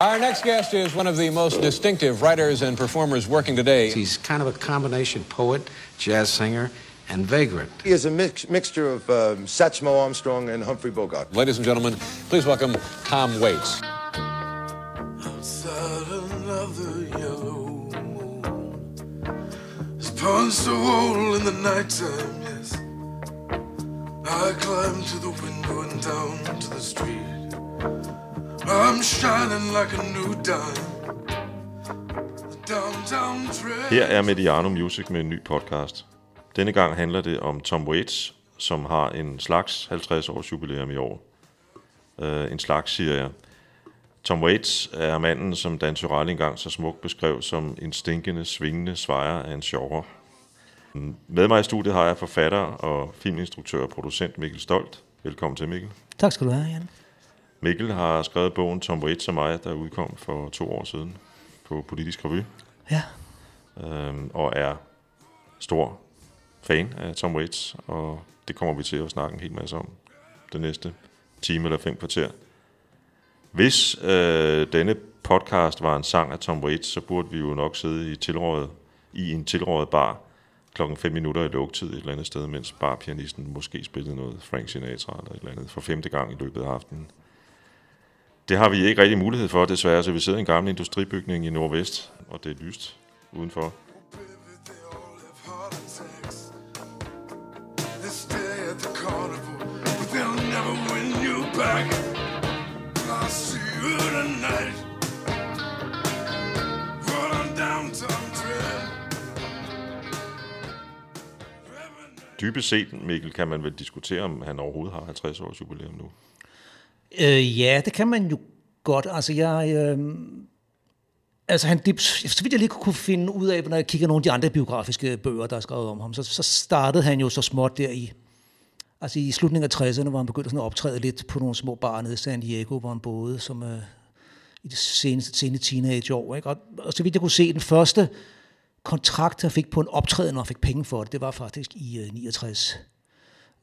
Our next guest is one of the most distinctive writers and performers working today. He's kind of a combination poet, jazz singer, and vagrant. He is a mix, mixture of um, Satchmo Armstrong and Humphrey Bogart. Ladies and gentlemen, please welcome Tom Waits. Outside another yellow moon has punched a hole in the nighttime, yes. I climb to the window and down to the street. I'm shining like a new dime. The downtown train. Her er Mediano Music med en ny podcast. Denne gang handler det om Tom Waits, som har en slags 50 års jubilæum i år. Uh, en slags, siger jeg. Tom Waits er manden, som Dan Tyrell engang så smukt beskrev som en stinkende, svingende svejer af en sjovere. Med mig i studiet har jeg forfatter og filminstruktør og producent Mikkel Stolt. Velkommen til, Mikkel. Tak skal du have, Jan. Mikkel har skrevet bogen Tom Waits og mig, der udkom for to år siden på Politisk Revy, Ja, øhm, og er stor fan af Tom Waits, og det kommer vi til at snakke en hel masse om det næste time eller fem kvarter. Hvis øh, denne podcast var en sang af Tom Waits, så burde vi jo nok sidde i, tilrådet, i en tilrådet bar klokken 5 minutter i lukketid et eller andet sted, mens barpianisten måske spillede noget Frank Sinatra eller et eller andet for femte gang i løbet af aftenen. Det har vi ikke rigtig mulighed for, desværre, så vi sidder i en gammel industribygning i Nordvest, og det er lyst udenfor. Back. See you tonight. Downtown. Dybest set, Mikkel, kan man vel diskutere, om han overhovedet har 50 års jubilæum nu øh, ja det kan man jo godt. Altså, jeg... Øh, altså, han, det, så vidt jeg lige kunne finde ud af, når jeg kigger nogle af de andre biografiske bøger, der er skrevet om ham, så, så startede han jo så småt der i, altså i slutningen af 60'erne, hvor han begyndte sådan at optræde lidt på nogle små barer nede i San Diego, hvor han boede som øh, i det seneste, sene teenageår. Ikke? Og, og så vidt jeg kunne se, den første kontrakt, jeg fik på en optræden, og fik penge for det, det var faktisk i øh, 69.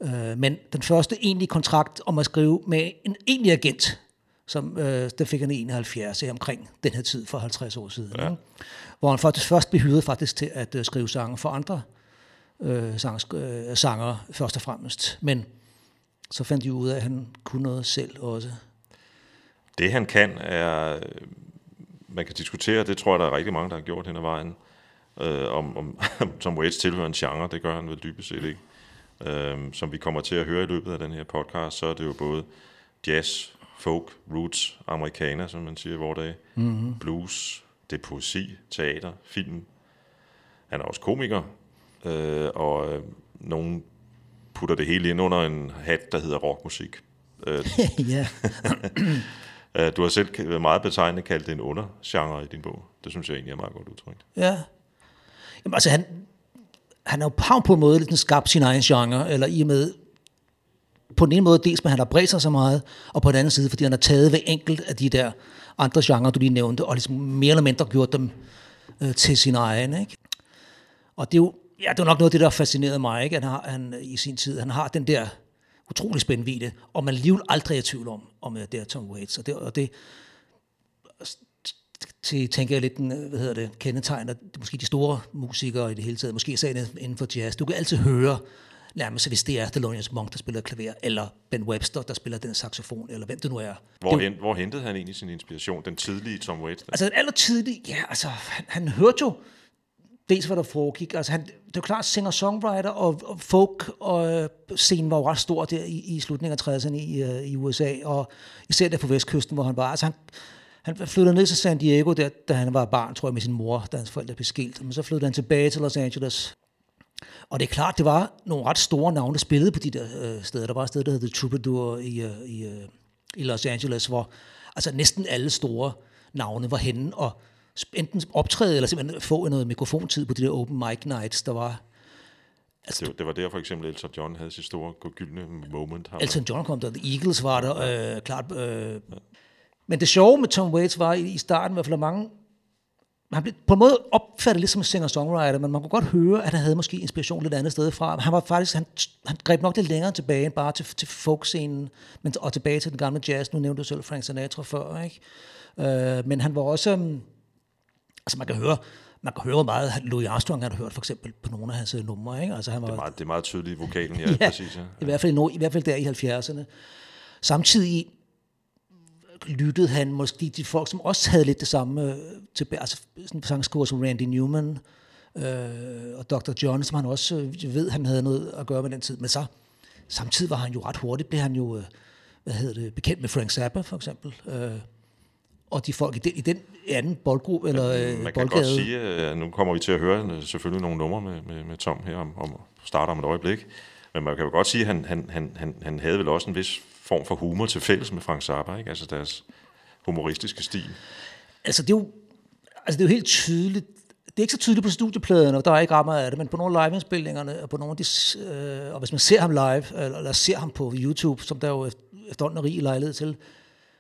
Øh, men den første egentlige kontrakt om at skrive med en egentlig agent, som øh, der fik han i 71 øh, omkring den her tid for 50 år siden. Ja. Hvor han faktisk først blev hyret faktisk til at øh, skrive sange for andre øh, sang, øh, sanger først og fremmest. Men så fandt de ud af, at han kunne noget selv også. Det han kan er, man kan diskutere, det tror jeg, der er rigtig mange, der har gjort hen ad vejen, øh, om, om Tom Waits tilhører en genre, det gør han vel dybest set ikke. Øh, som vi kommer til at høre i løbet af den her podcast, så er det jo både jazz, folk, roots, amerikaner, som man siger i vores dage, mm-hmm. blues, det er poesi, teater, film. Han er også komiker, øh, og øh, nogen putter det hele ind under en hat, der hedder rockmusik. Øh, ja. Øh, Du har selv meget betegnende kaldt det en undergenre i din bog. Det synes jeg egentlig er meget godt udtrykt. Ja. Jamen, altså, han, han er jo har jo på en måde lidt skabt sin egen genre, eller i og med, på den ene måde dels, at han har bredt sig så meget, og på den anden side, fordi han har taget ved enkelt af de der andre genrer, du lige nævnte, og ligesom mere eller mindre gjort dem øh, til sin egen, ikke? Og det er jo, ja, det er nok noget af det, der fascinerede mig, ikke? Han, har, han i sin tid, han har den der utrolig spændvidde, og man alligevel aldrig er i tvivl om, om øh, det er Tom Waits. Og det, og det til, tænker jeg lidt, den, øh, hvad hedder det, kendetegner måske de store musikere i det hele taget, måske sagen inden for jazz. Du kan altid høre, nærmest hvis det er Thelonious Monk, der spiller klaver, eller Ben Webster, der spiller den saxofon, eller hvem det nu er. Hvor, det, hvor hentede han egentlig sin inspiration? Den tidlige Tom Waits? Altså aller tidligt, ja, altså han, han hørte jo dels, hvad der foregik. Altså han, det jo klart, singer-songwriter og, og folk og øh, scenen var jo ret stor der i, i slutningen af 60'erne i, øh, i USA, og især der på vestkysten, hvor han var. Altså han, han flyttede ned til San Diego, der, da han var barn, tror jeg, med sin mor, da hans forældre blev skilt. Men så flyttede han tilbage til Los Angeles. Og det er klart, det var nogle ret store navne, der spillede på de der øh, steder. Der var et sted, der hed The Troubadour i, øh, i, øh, i Los Angeles, hvor altså næsten alle store navne var henne, og enten optræde, eller simpelthen få noget mikrofontid på de der open mic nights, der var. Altså, Det, det var der for eksempel Elton John havde sit store gyldne moment. Har Elton John kom der, The Eagles var der, øh, klart. Øh. Men det sjove med Tom Waits var i, starten, i hvert fald at mange han blev på en måde opfattet lidt som en singer-songwriter, men man kunne godt høre, at han havde måske inspiration lidt andet sted fra. Han var faktisk, han, han greb nok lidt længere tilbage end bare til, til folkscenen, men, og tilbage til den gamle jazz. Nu nævnte du selv Frank Sinatra før, ikke? Øh, men han var også, um, altså man kan høre, man kan høre hvor meget Louis Armstrong har hørt for eksempel på nogle af hans øh, numre, ikke? Altså han var, Det er meget, det er meget tydeligt i vokalen, ja, ja præcis. Ja. i hvert fald, i hvert fald der i 70'erne. Samtidig lyttede han måske de, de folk, som også havde lidt det samme øh, tilbage, altså sådan sangskriver som Randy Newman øh, og Dr. John, som han også øh, ved, han havde noget at gøre med den tid. Men så samtidig var han jo ret hurtigt, blev han jo, øh, hvad hedder det, bekendt med Frank Zappa for eksempel. Øh, og de folk i den, i den anden boldgruppe, eller øh, Man kan godt boldgade. sige, at nu kommer vi til at høre selvfølgelig nogle numre med, med, med Tom her om, om starter om et øjeblik. Men man kan jo godt sige, at han, han, han, han, han havde vel også en vis form for humor til fælles med Frank Zappa, ikke? Altså deres humoristiske stil. altså det er jo, altså det er jo helt tydeligt, det er ikke så tydeligt på studiepladerne, og der er ikke ret meget af det, men på nogle af og på nogle af de, øh, og hvis man ser ham live, eller, eller ser ham på YouTube, som der jo efterhånden er rig lejlighed til,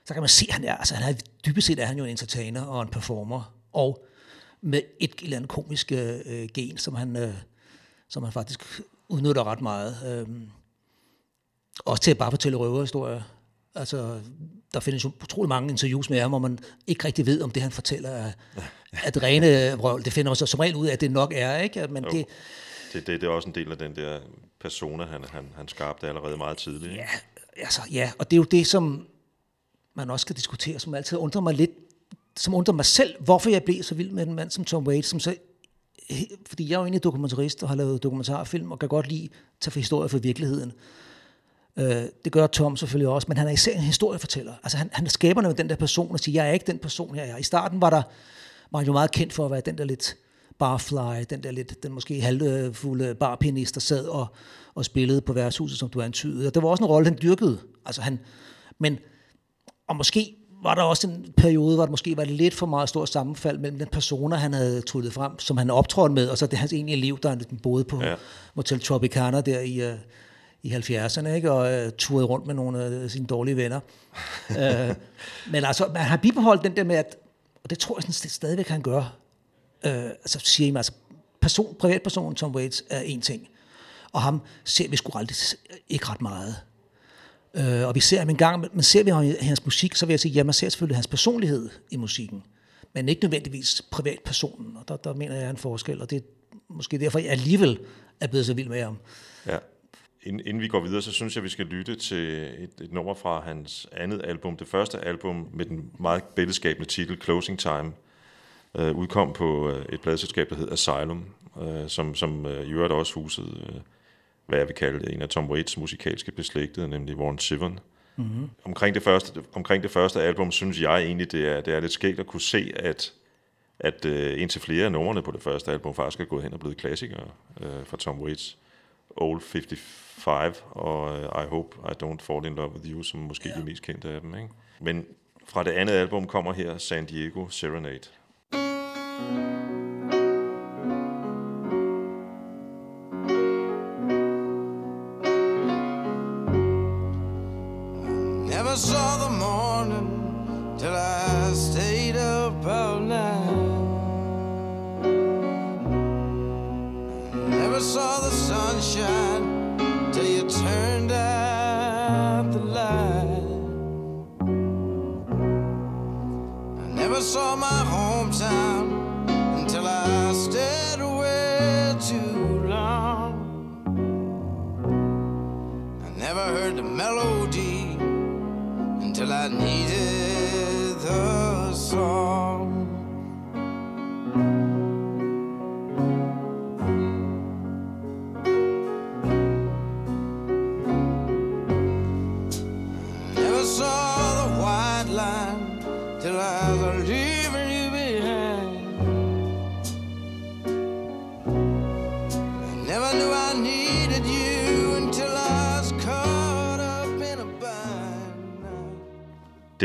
så kan man se, at han er, altså han er, dybest set er han jo en entertainer og en performer, og med et eller andet komisk øh, øh gen, som han, øh, som han faktisk udnytter ret meget. Øh, også til at bare fortælle røverhistorier. Altså, der findes jo utrolig mange interviews med ham, hvor man ikke rigtig ved, om det, han fortæller, er, er det rene vrøvl. Det finder man så som regel ud af, at det nok er, ikke? Men Jo. det, Det, det, det er også en del af den der persona, han, han, han skabte allerede meget tidligt. ja, altså, ja, og det er jo det, som man også skal diskutere, som altid undrer mig lidt, som undrer mig selv, hvorfor jeg blev så vild med en mand som Tom Waits, som så fordi jeg er jo egentlig dokumentarist og har lavet dokumentarfilm og kan godt lide at tage for historier fra virkeligheden. Øh, det gør Tom selvfølgelig også, men han er især en historiefortæller. Altså han, han er skaberne med den der person og siger, jeg er ikke den person jeg er." I starten var der var han jo meget kendt for at være den der lidt barfly, den der lidt, den måske halvfulde barpianist, der sad og, og spillede på værtshuset, som du antydede. Og det var også en rolle, han dyrkede. Altså han, men, og måske var der også en periode, hvor det måske var lidt for meget stort sammenfald mellem den persona, han havde tryllet frem, som han optrådte med, og så det hans egentlige liv, der han boede på Ja. Motel Tropicana der i, uh, i 70'erne, ikke? og uh, turede rundt med nogle af sine dårlige venner. uh, men altså, man har bibeholdt den der med, at, og det tror jeg sådan, stadigvæk, han gør, uh, altså siger I mig, altså, person, privatpersonen Tom Waits er en ting, og ham ser vi sgu aldrig ikke ret meget. Øh, og vi ser ham en gang, men ser vi ham i hans musik, så vil jeg sige, ja, man ser selvfølgelig hans personlighed i musikken, men ikke nødvendigvis privatpersonen, og der, der mener jeg er en forskel, og det er måske derfor, jeg alligevel er blevet så vild med ham. Ja. Inden, inden vi går videre, så synes jeg, vi skal lytte til et, et nummer fra hans andet album. Det første album med den meget billedskabende titel Closing Time øh, udkom på øh, et pladselskab, der hed Asylum, øh, som, som øh, i øvrigt også husede, øh, hvad jeg vil kalde en af Tom Waits musikalske beslægtede, nemlig Warren Zevon. Mm-hmm. Omkring, det første, omkring det første album, synes jeg egentlig, det er, det er lidt skægt at kunne se, at at øh, indtil flere af numrene på det første album faktisk er gået hen og blevet klassikere øh, fra Tom Waits. Old 55 og øh, I Hope I Don't Fall In Love With You, som måske er de mest kendte af dem. Ikke? Men fra det andet album kommer her San Diego Serenade. Never saw the morning till I stayed up all night. Never saw the sunshine till you turned out the light. I never saw my hometown until I stayed away too long. I never heard the melody until I needed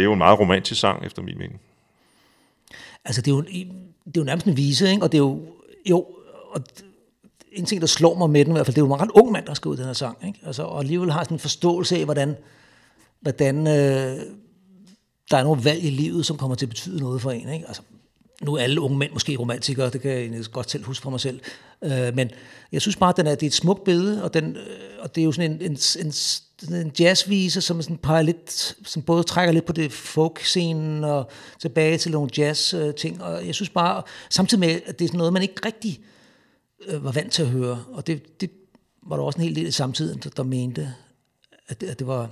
er jo en meget romantisk sang, efter min mening. Altså, det er jo, det er jo nærmest en vise, ikke? Og det er jo, jo, og en ting, der slår mig med den, i hvert fald, det er jo en ret ung mand, der skrev den her sang, ikke? Altså, og alligevel har sådan en forståelse af, hvordan, hvordan øh, der er nogle valg i livet, som kommer til at betyde noget for en, ikke? Altså, nu er alle unge mænd måske romantikere, det kan jeg godt selv huske fra mig selv. Øh, men jeg synes bare, at den er, det er et smukt billede, og, den, øh, og det er jo sådan en, en, en, en jazzvise, som sådan peger lidt, som både trækker lidt på det folk-scenen og tilbage til nogle jazz-ting. Og jeg synes bare, samtidig med, at det er sådan noget, man ikke rigtig øh, var vant til at høre. Og det, det var der også en hel del i samtiden, der, der mente, at det, at det var...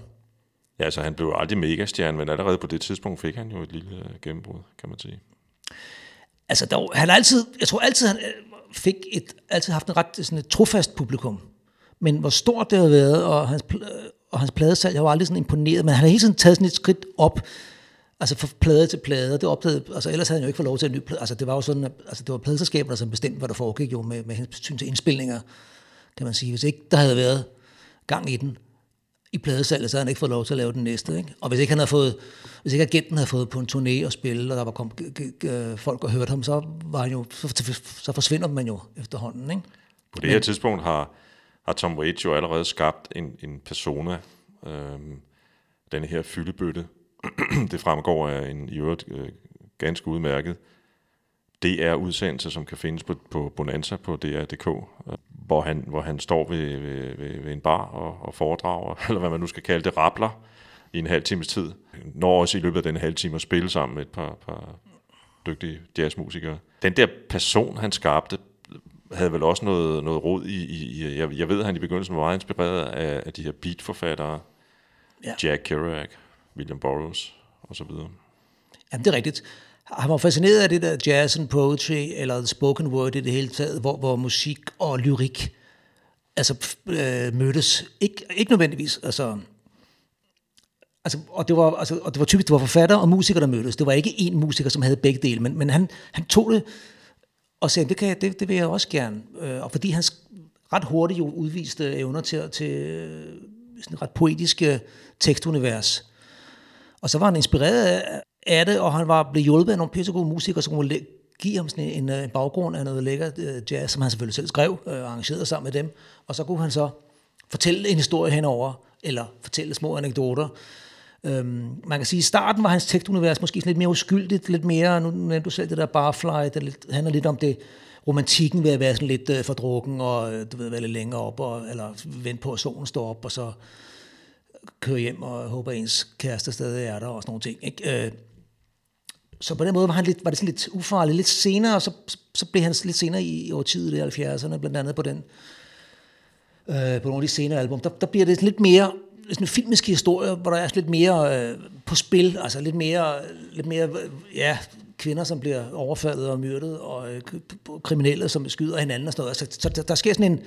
Ja, altså han blev aldrig megastjerne, men allerede på det tidspunkt fik han jo et lille øh, gennembrud, kan man sige. Altså, der, var- han har altid, jeg tror altid, han øh, fik et, altid haft en ret sådan et trofast publikum. Men hvor stort det har været, og hans, øh, og hans pladesalg, jeg var aldrig sådan imponeret, men han har hele tiden taget sådan et skridt op, altså fra plade til plade, og det opdagede, altså ellers havde han jo ikke fået lov til en ny plade, altså det var jo sådan, at, altså det var pladeselskaberne, som bestemte, hvad der foregik jo med, med hensyn til indspilninger, kan man sige. Hvis ikke der havde været gang i den, i pladesalget, så havde han ikke fået lov til at lave den næste. Ikke? Og hvis ikke han havde fået, hvis ikke agenten havde fået på en turné og spille, og der var kom, g- folk og hørte ham, så, var han jo, så, så forsvinder man jo efterhånden. Ikke? På det her tidspunkt har, har Tom Waits jo allerede skabt en, en persona, øhm, den her fyldebøtte. det fremgår af en i øvrigt øh, ganske udmærket DR-udsendelse, som kan findes på, på Bonanza på DR.dk, øh, hvor han, hvor han står ved, ved, ved, ved en bar og, og foredrager, eller hvad man nu skal kalde det, rapler i en halv times tid. Når også i løbet af den halve time at spille sammen med et par, par dygtige jazzmusikere. Den der person, han skabte, havde vel også noget, noget rod i, i, i jeg, jeg ved, at han i begyndelsen var meget inspireret af, af de her beatforfattere, Ja. ja. Jack Kerouac, William Burroughs og så videre. Jamen, det er rigtigt. Han var fascineret af det der jazz and poetry, eller spoken word i det hele taget, hvor, hvor musik og lyrik altså, øh, mødtes. Ik, ikke nødvendigvis, altså... Altså, og, det var, altså, og det var typisk, det var forfatter og musikere, der mødtes. Det var ikke én musiker, som havde begge dele, men, men han, han tog det og sagde, det, kan jeg, det, det vil jeg også gerne. Øh, og fordi han ret hurtigt jo udviste evner til, til øh, sådan et ret poetiske tekstunivers, og så var han inspireret af- af det, og han var blevet hjulpet af nogle pissegode musikere, som kunne give ham sådan en, øh, en baggrund af noget lækker øh, jazz, som han selvfølgelig selv skrev øh, arrangerede sammen med dem. Og så kunne han så fortælle en historie henover, eller fortælle små anekdoter. Øhm, man kan sige, at i starten var hans tekstunivers måske sådan lidt mere uskyldigt, lidt mere, nu nævnte du selv det der barfly, det lidt, handler lidt om det, romantikken ved at være sådan lidt øh, fordrukken, og øh, du ved, være lidt længere op, og, eller vente på, at solen står op, og så køre hjem og håber, at ens kæreste stadig er der, og sådan nogle ting. Ikke? Øh, så på den måde var, han lidt, var det sådan lidt ufarligt. Lidt senere, og så, så, blev han lidt senere i, i årtiet, i 70'erne, blandt andet på den, øh, på nogle af de senere album, der, der bliver det lidt mere sådan en filmisk historie, hvor der er lidt mere øh, på spil, altså lidt mere, lidt mere øh, ja, kvinder, som bliver overfaldet og myrdet, og øh, kriminelle, som skyder hinanden og sådan noget. Så, så der, der sker sådan en...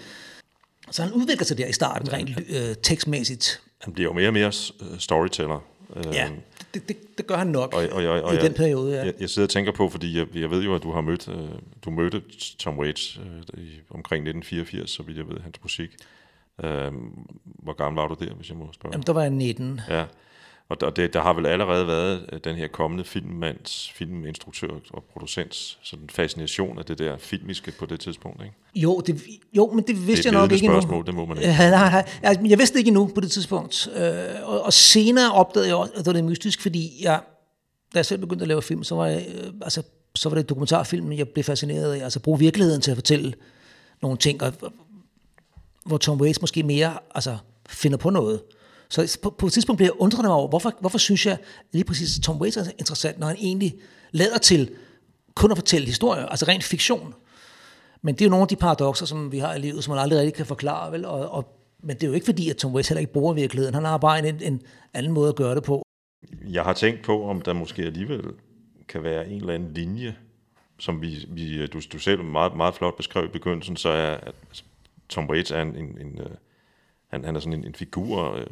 Så han udvikler sig der i starten, rent øh, tekstmæssigt. Han bliver jo mere og mere øh, storyteller. Øh, Ja, det, det, det gør han nok og, og, og, og i jeg, den periode, ja. Jeg, jeg sidder og tænker på, fordi jeg, jeg ved jo, at du har mødt, øh, du mødte Tom Waits øh, i, omkring 1984, så vidt jeg ved, hans musik. Øh, hvor gammel var du der, hvis jeg må spørge? Jamen, der var jeg 19. Ja, og der, det, der har vel allerede været øh, den her kommende filmmands, filminstruktør og producents sådan fascination af det der filmiske på det tidspunkt, ikke? Jo, det, jo, men det vidste Det et jeg nok ikke endnu. det må man ikke. Ja, nej, nej. Altså, jeg vidste det ikke endnu på det tidspunkt. Øh, og, og senere opdagede jeg også, at det var mystisk, fordi jeg, da jeg selv begyndte at lave film, så var, jeg, øh, altså, så var det dokumentarfilm, jeg blev fascineret af. Altså bruge virkeligheden til at fortælle nogle ting, og, hvor Tom Waits måske mere altså, finder på noget. Så på, på et tidspunkt bliver jeg undret mig over, hvorfor, hvorfor synes jeg lige præcis, Tom Waits er interessant, når han egentlig lader til kun at fortælle historier, altså rent fiktion. Men det er jo nogle af de paradoxer, som vi har i livet, som man aldrig rigtig kan forklare, vel? Og, og, men det er jo ikke fordi, at Tom Waits heller ikke bruger virkeligheden. Han har bare en, en anden måde at gøre det på. Jeg har tænkt på, om der måske alligevel kan være en eller anden linje, som vi, vi du, du selv meget, meget flot beskrev i begyndelsen, så er at Tom Waits er en, en, en øh, han, han er sådan en, en figur, øh,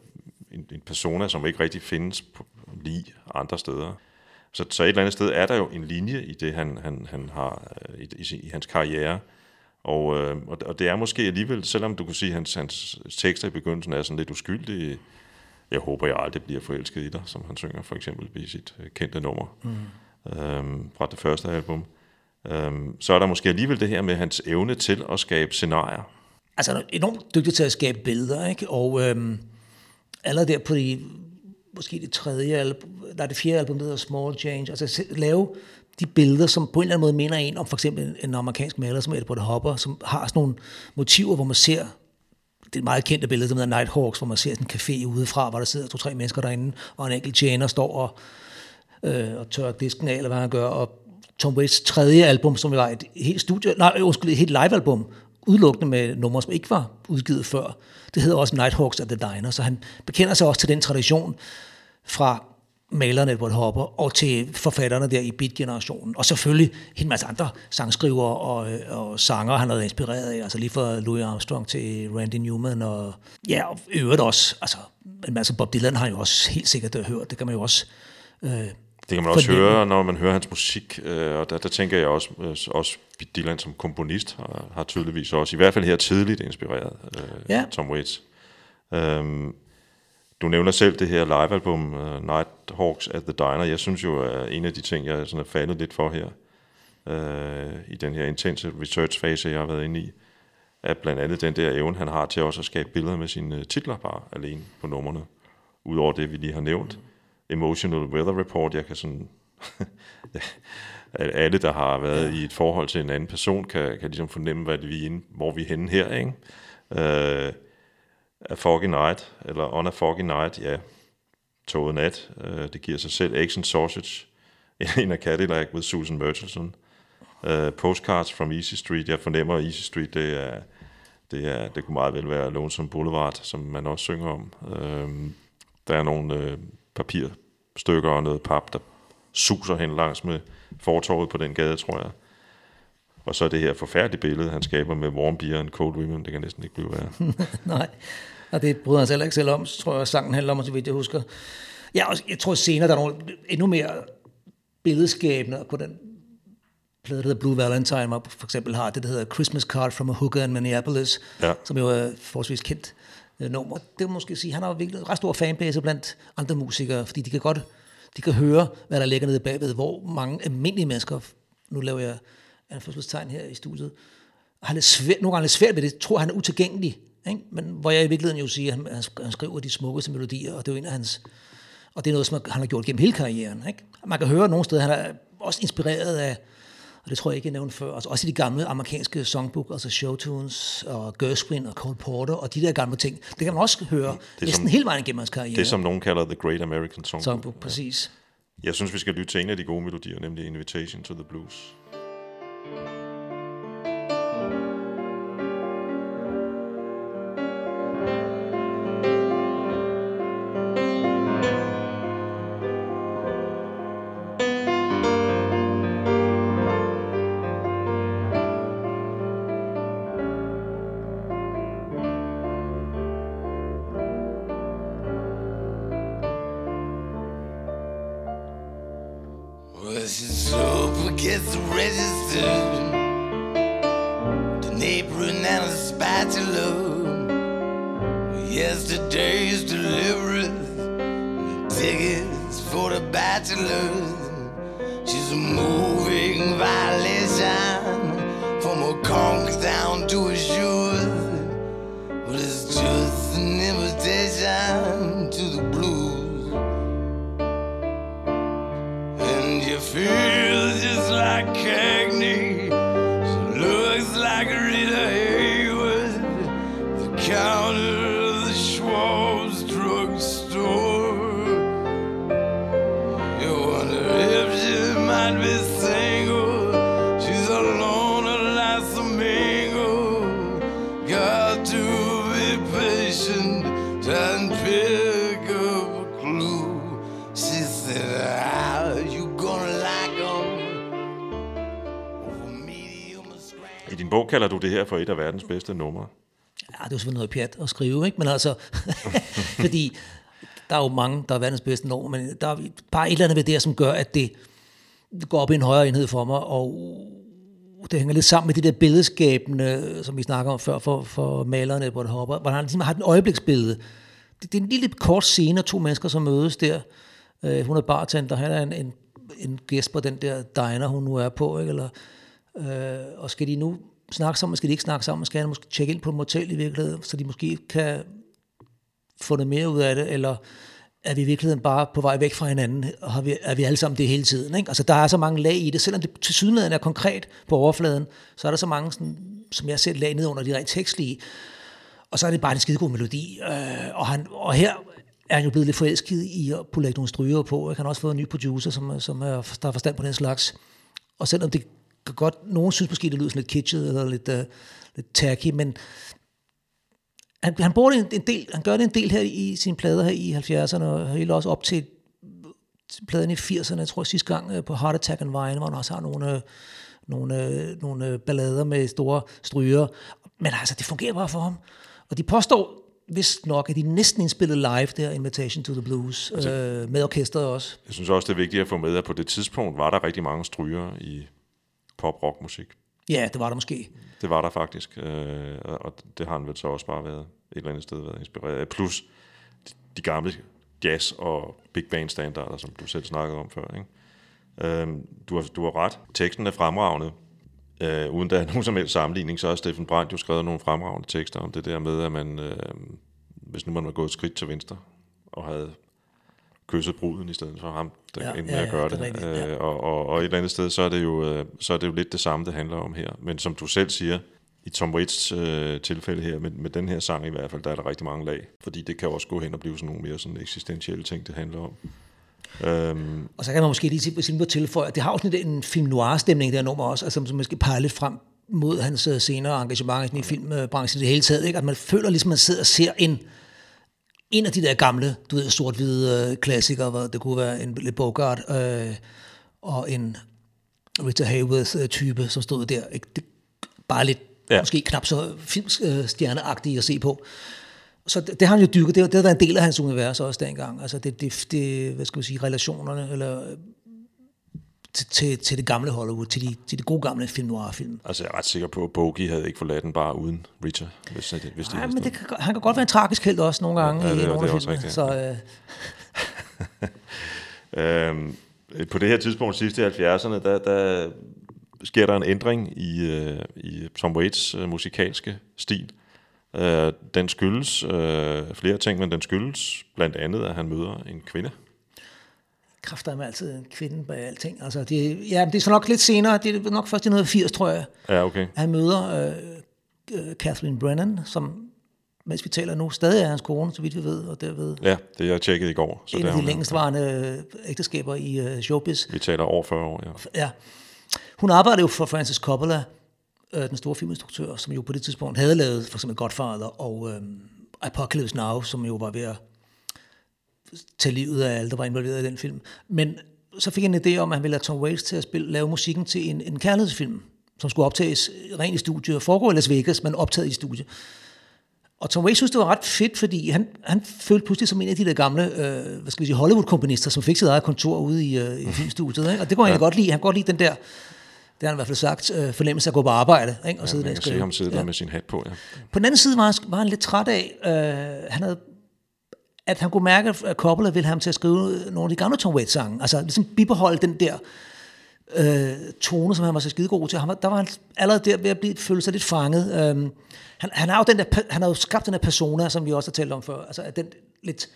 en, en persona, som ikke rigtig findes på, lige andre steder. Så, så et eller andet sted er der jo en linje i det, han, han, han har øh, i, i, i hans karriere. Og, øh, og, det er måske alligevel, selvom du kan sige, at hans, hans tekster i begyndelsen er sådan lidt uskyldige, jeg håber, jeg aldrig bliver forelsket i dig, som han synger for eksempel i sit øh, kendte nummer mm. øhm, fra det første album. Øhm, så er der måske alligevel det her med hans evne til at skabe scenarier. Altså han er enormt dygtig til at skabe billeder, ikke? Og øhm, allerede der på de måske det tredje album, nej, det fjerde album, der hedder Small Change. Altså lave de billeder, som på en eller anden måde minder en om for eksempel en, amerikansk maler som Edward Hopper, som har sådan nogle motiver, hvor man ser det er et meget kendte billede, som hedder Nighthawks, hvor man ser sådan en café udefra, hvor der sidder to-tre mennesker derinde, og en enkelt tjener står og, øh, og tørrer disken af, eller hvad han gør. Og Tom Waits tredje album, som var et helt studie, nej, undskyld, et helt live-album, udelukkende med numre, som ikke var udgivet før. Det hedder også Nighthawks at the Diner, så han bekender sig også til den tradition fra maleren Edward Hopper og til forfatterne der i Beat-generationen. Og selvfølgelig en masse andre sangskrivere og, øh, og sanger, han har været inspireret af. Altså lige fra Louis Armstrong til Randy Newman. Og ja, og øvrigt også. Altså, en masse Bob Dylan har jo også helt sikkert hørt. Det kan man jo også øh, det kan man også høre, når man hører hans musik, øh, og der, der tænker jeg også, øh, også Dylan som komponist har, har tydeligvis også, i hvert fald her tidligt, inspireret øh, Ja. Tom Waits. Øhm, du nævner selv det her livealbum, uh, Nighthawks at the Diner. Jeg synes jo, at en af de ting, jeg sådan er faldet lidt for her, øh, i den her intense research-fase, jeg har været inde i, er blandt andet den der evne, han har til også at skabe billeder med sine titler bare alene på numrene. Udover det, vi lige har nævnt. Emotional Weather Report, jeg kan sådan... alle, der har været ja. i et forhold til en anden person, kan, kan ligesom fornemme, hvad det, vi er inde, hvor vi er henne her, ikke? Øh, A Foggy Night, eller On a Foggy Night, ja, toget nat, øh, det giver sig selv. And Sausage, en af Cadillac with Susan Murchison. Øh, Postcards from Easy Street, jeg fornemmer, at Easy Street, det er, det er, det kunne meget vel være Lonesome Boulevard, som man også synger om. Øh, der er nogle øh, papirstykker og noget pap, der suser hen langs med fortorvet på den gade, tror jeg. Og så det her forfærdelige billede, han skaber med warm beer and cold women, det kan næsten ikke blive værre. Nej, og det bryder han sig heller ikke selv om, tror jeg, sangen handler om, så vidt jeg husker. Ja, og jeg tror senere, der er nogle endnu mere billedskabende på den plade, der hedder Blue Valentine, hvor for eksempel har det, der hedder Christmas Card from a Hooker in Minneapolis, Ja. som jo er forholdsvis kendt øh, nummer. Det må måske sige, han har virkelig en ret stor fanbase blandt andre musikere, fordi de kan godt de kan høre, hvad der ligger nede bagved, hvor mange almindelige mennesker, nu laver jeg anførselstegn her i studiet, har lidt svært, nogle gange lidt svært ved det, tror han er utilgængelig, ikke? men hvor jeg i virkeligheden jo siger, at han, han skriver de smukkeste melodier, og det er jo en af hans, og det er noget, som han har gjort gennem hele karrieren. Ikke? Man kan høre nogle steder, han er også inspireret af, og det tror jeg ikke, jeg nævnte før, altså også i de gamle amerikanske songbook, altså Showtunes og Gershwin og Cole Porter og de der gamle ting. Det kan man også høre er næsten som- hele vejen igennem hans karriere. Det, som nogen kalder The Great American Songbook. songbook, præcis. Jeg synes, vi skal lytte til en af de gode melodier, nemlig Invitation to the Blues. Verdens bedste numre. Ja, det er jo selvfølgelig noget pjat at skrive, ikke? Men altså, fordi der er jo mange, der er verdens bedste numre, men der er bare et eller andet ved det, som gør, at det, går op i en højere enhed for mig, og det hænger lidt sammen med det der billedskabende, som vi snakker om før, for, for malerne Edward Hopper, hvor han ligesom har et øjebliksbillede. Det, det er en lille kort scene af to mennesker, som mødes der. Øh, hun er bartender, han er en, en, en gæst på den der diner, hun nu er på, ikke? Eller, øh, og skal de nu snakke sammen, skal de ikke snakke sammen, skal han måske tjekke ind på et motel i virkeligheden, så de måske kan få noget mere ud af det, eller er vi i virkeligheden bare på vej væk fra hinanden, og har vi, er vi alle sammen det hele tiden. Ikke? Altså, der er så mange lag i det. Selvom det til sydenheden er konkret på overfladen, så er der så mange, sådan, som jeg ser lag ned under de rent tekstlige. Og så er det bare en skidegod melodi. Øh, og, han, og her er han jo blevet lidt forelsket i at kunne lægge nogle stryger på. Ikke? Han har også fået en ny producer, som, som er, der har forstand på den slags. Og selvom det kan godt, nogen synes måske, det lyder sådan lidt kitschet eller lidt, uh, lidt tacky, men han, han, bruger det en, en del, han gør det en del her i sine plader her i 70'erne, og helt også op til pladen i 80'erne, jeg tror sidste gang øh, på Heart Attack and Vine, hvor han også har nogle, øh, nogle, nogle ballader med store stryger. Men altså, det fungerer bare for ham. Og de påstår vist nok, at de næsten indspillede live der, Invitation to the Blues, altså, øh, med orkestret også. Jeg synes også, det er vigtigt at få med, at på det tidspunkt var der rigtig mange stryger i pop-rock-musik. Ja, det var der måske. Det var der faktisk, øh, og det har han vel så også bare været et eller andet sted været inspireret af. Plus de, de gamle jazz- og big band standarder, som du selv snakkede om før. Ikke? Øh, du, har, du har ret. Teksten er fremragende. Øh, uden der er nogen som helst sammenligning, så har Steffen Brandt jo skrevet nogle fremragende tekster om det der med, at man, øh, hvis nu man var gået et skridt til venstre, og havde kysset bruden i stedet for ham, der Ja, ja, endte ja, med at ja, gøre det det. rigtigt, ja. Øh, og, og, og et eller andet sted, så er, det jo, øh, så er det jo lidt det samme, det handler om her. Men som du selv siger, i Tom Waits øh, tilfælde her, med, med den her sang i hvert fald, der er der rigtig mange lag. Fordi det kan også gå hen og blive sådan nogle mere sådan eksistentielle ting, det handler om. Øhm, Og så kan man måske lige sige på tilføje, at det har jo sådan en film noir-stemning, der nummer også, altså, som måske peger lidt frem mod hans øh, senere engagement i filmbranchen i det hele taget. Ikke? At man føler ligesom, at man sidder og ser en, en af de der gamle, du ved, sort-hvide øh, klassikere, hvor det kunne være en lidt Bogart øh, og en Rita Hayworth-type, som stod der. Ikke? Det, bare lidt, ja. Måske knap så filmstjerneagtigt at se på. Så det, det har han jo dykket, det, det har været en del af hans univers også dengang. Altså det, det, det hvad skal vi sige, relationerne, eller til, til, det gamle Hollywood, til de, til de gode gamle film noir-film. altså, jeg er ret sikker på, at Bogey havde ikke forladt den bare uden Richard, hvis, det- hvis de Nej, havde men det kan, han kan godt være en tragisk held også nogle gange Ja, det i nogle det er også filmene. rigtigt, Så øh, Øhm, på det her tidspunkt, sidst i 70'erne, der, der sker der en ændring i, øh, i Tom Waits øh, musikalske stil. Øh, den skyldes øh, flere ting, men den skyldes blandt andet, at han møder en kvinde. Kræfter er altid en kvinde bag alting. Altså, det, ja, det er så nok lidt senere, det er nok først i noget 80, tror jeg. Ja, okay. Han møder øh, øh, Catherine Brennan, som, mens vi taler nu, stadig er hans kone, så vidt vi ved, og derved Ja, det jeg tjekkede i går. Så en af de længstvarende øh, ægteskaber i øh, showbiz. Vi taler over 40 år, ja. Ja. Hun arbejdede jo for Francis Coppola, øh, den store filminstruktør, som jo på det tidspunkt havde lavet for eksempel Godfather og øh, Apocalypse Now, som jo var ved at tage livet af alle, der var involveret i den film. Men så fik han en idé om, at han ville have Tom Waits til at spille, lave musikken til en, en kærlighedsfilm, som skulle optages rent i studiet, og foregå i Las Vegas, men optaget i studiet. Og Tom Waits synes, det var ret fedt, fordi han, han følte pludselig som en af de der gamle øh, hvad skal vi sige, Hollywood-komponister, som fik sit eget kontor ude i, øh, i filmstudiet. Ikke? Og det kunne han ja. godt lide. Han kunne godt lide den der, det har han i hvert fald sagt, øh, fornemmelse af at gå på arbejde ikke? og sidde Man der kan se ham sidde Ja. der med sin hat på, ja. På den anden side var han, var han lidt træt af, øh, han havde, at han kunne mærke, at Coppola ville have ham til at skrive nogle af de gamle Tom Waits-sange. Altså ligesom bibeholde den der øh, tone, som han var så skidegod til. Han var, der var han allerede der ved at blive, føle sig lidt fanget. Øhm, han, han, har jo den der, han har jo skabt den der persona, som vi også har talt om før. Altså den lidt,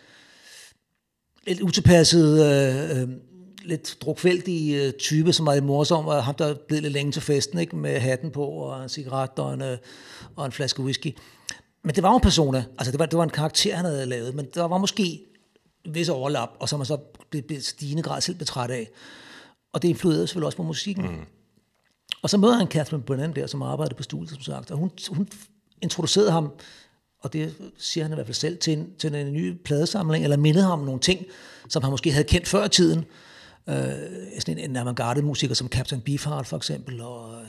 lidt utilpassede, øh, øh, lidt drukvældige øh, type, som var lidt morsom, og ham, der er blevet lidt længe til festen, ikke? med hatten på, og en cigaret og en, øh, og en flaske whisky. Men det var jo en persona, altså det var, det var en karakter, han havde lavet, men der var måske vis overlap, og som man så blev, blev stigende grad selv betræt af. Og det influerede selvfølgelig også på musikken. Mm. Og så møder han Catherine Brennan der, som arbejdede på studiet, som sagt, og hun, hun introducerede ham, og det siger han i hvert fald selv, til en, til en ny pladesamling, eller mindede ham om nogle ting, som han måske havde kendt før i tiden. Øh, sådan en, en avantgarde-musiker som Captain Beefheart for eksempel, og øh,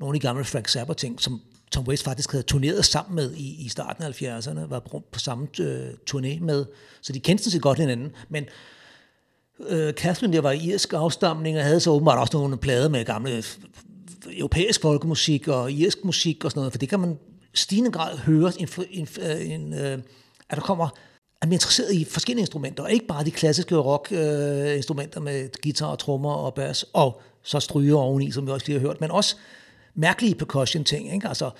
nogle af de gamle Frank Zappa-ting, som Tom Waits faktisk havde turneret sammen med i, i starten af 70'erne, var på, på samme øh, turné med, så de kendte sig godt hinanden, men øh, Catherine der var i irsk afstamning, og havde så åbenbart også nogle plader med gamle europæisk folkemusik og irsk musik og sådan noget, for det kan man stigende grad høre, en, en, øh, en, øh, at der kommer at man er interesseret i forskellige instrumenter, og ikke bare de klassiske rock-instrumenter øh, med guitar og trommer og bas, og så stryger oveni, som vi også lige har hørt, men også mærkelige percussion-ting. Ikke? Altså,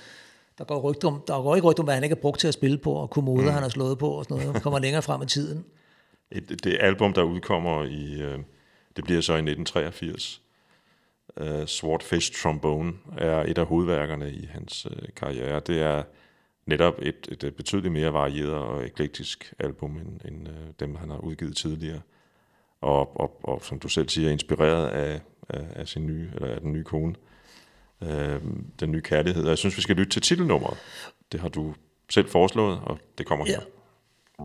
der går, rygter om, der går ikke rygter om, hvad han ikke har brugt til at spille på, og kommoder, mm. han har slået på, og sådan noget, kommer længere frem i tiden. et, det album, der udkommer i, øh, det bliver så i 1983. Uh, Swordfish Trombone er et af hovedværkerne i hans uh, karriere. Det er netop et, et, et betydeligt mere varieret og eklektisk album, end, end uh, dem, han har udgivet tidligere. Og, og, og som du selv siger, inspireret af, af, af, sin nye, eller af den nye kone, øh, den nye kærlighed. Og jeg synes, vi skal lytte til titelnummeret. Det har du selv foreslået, og det kommer her. Ja.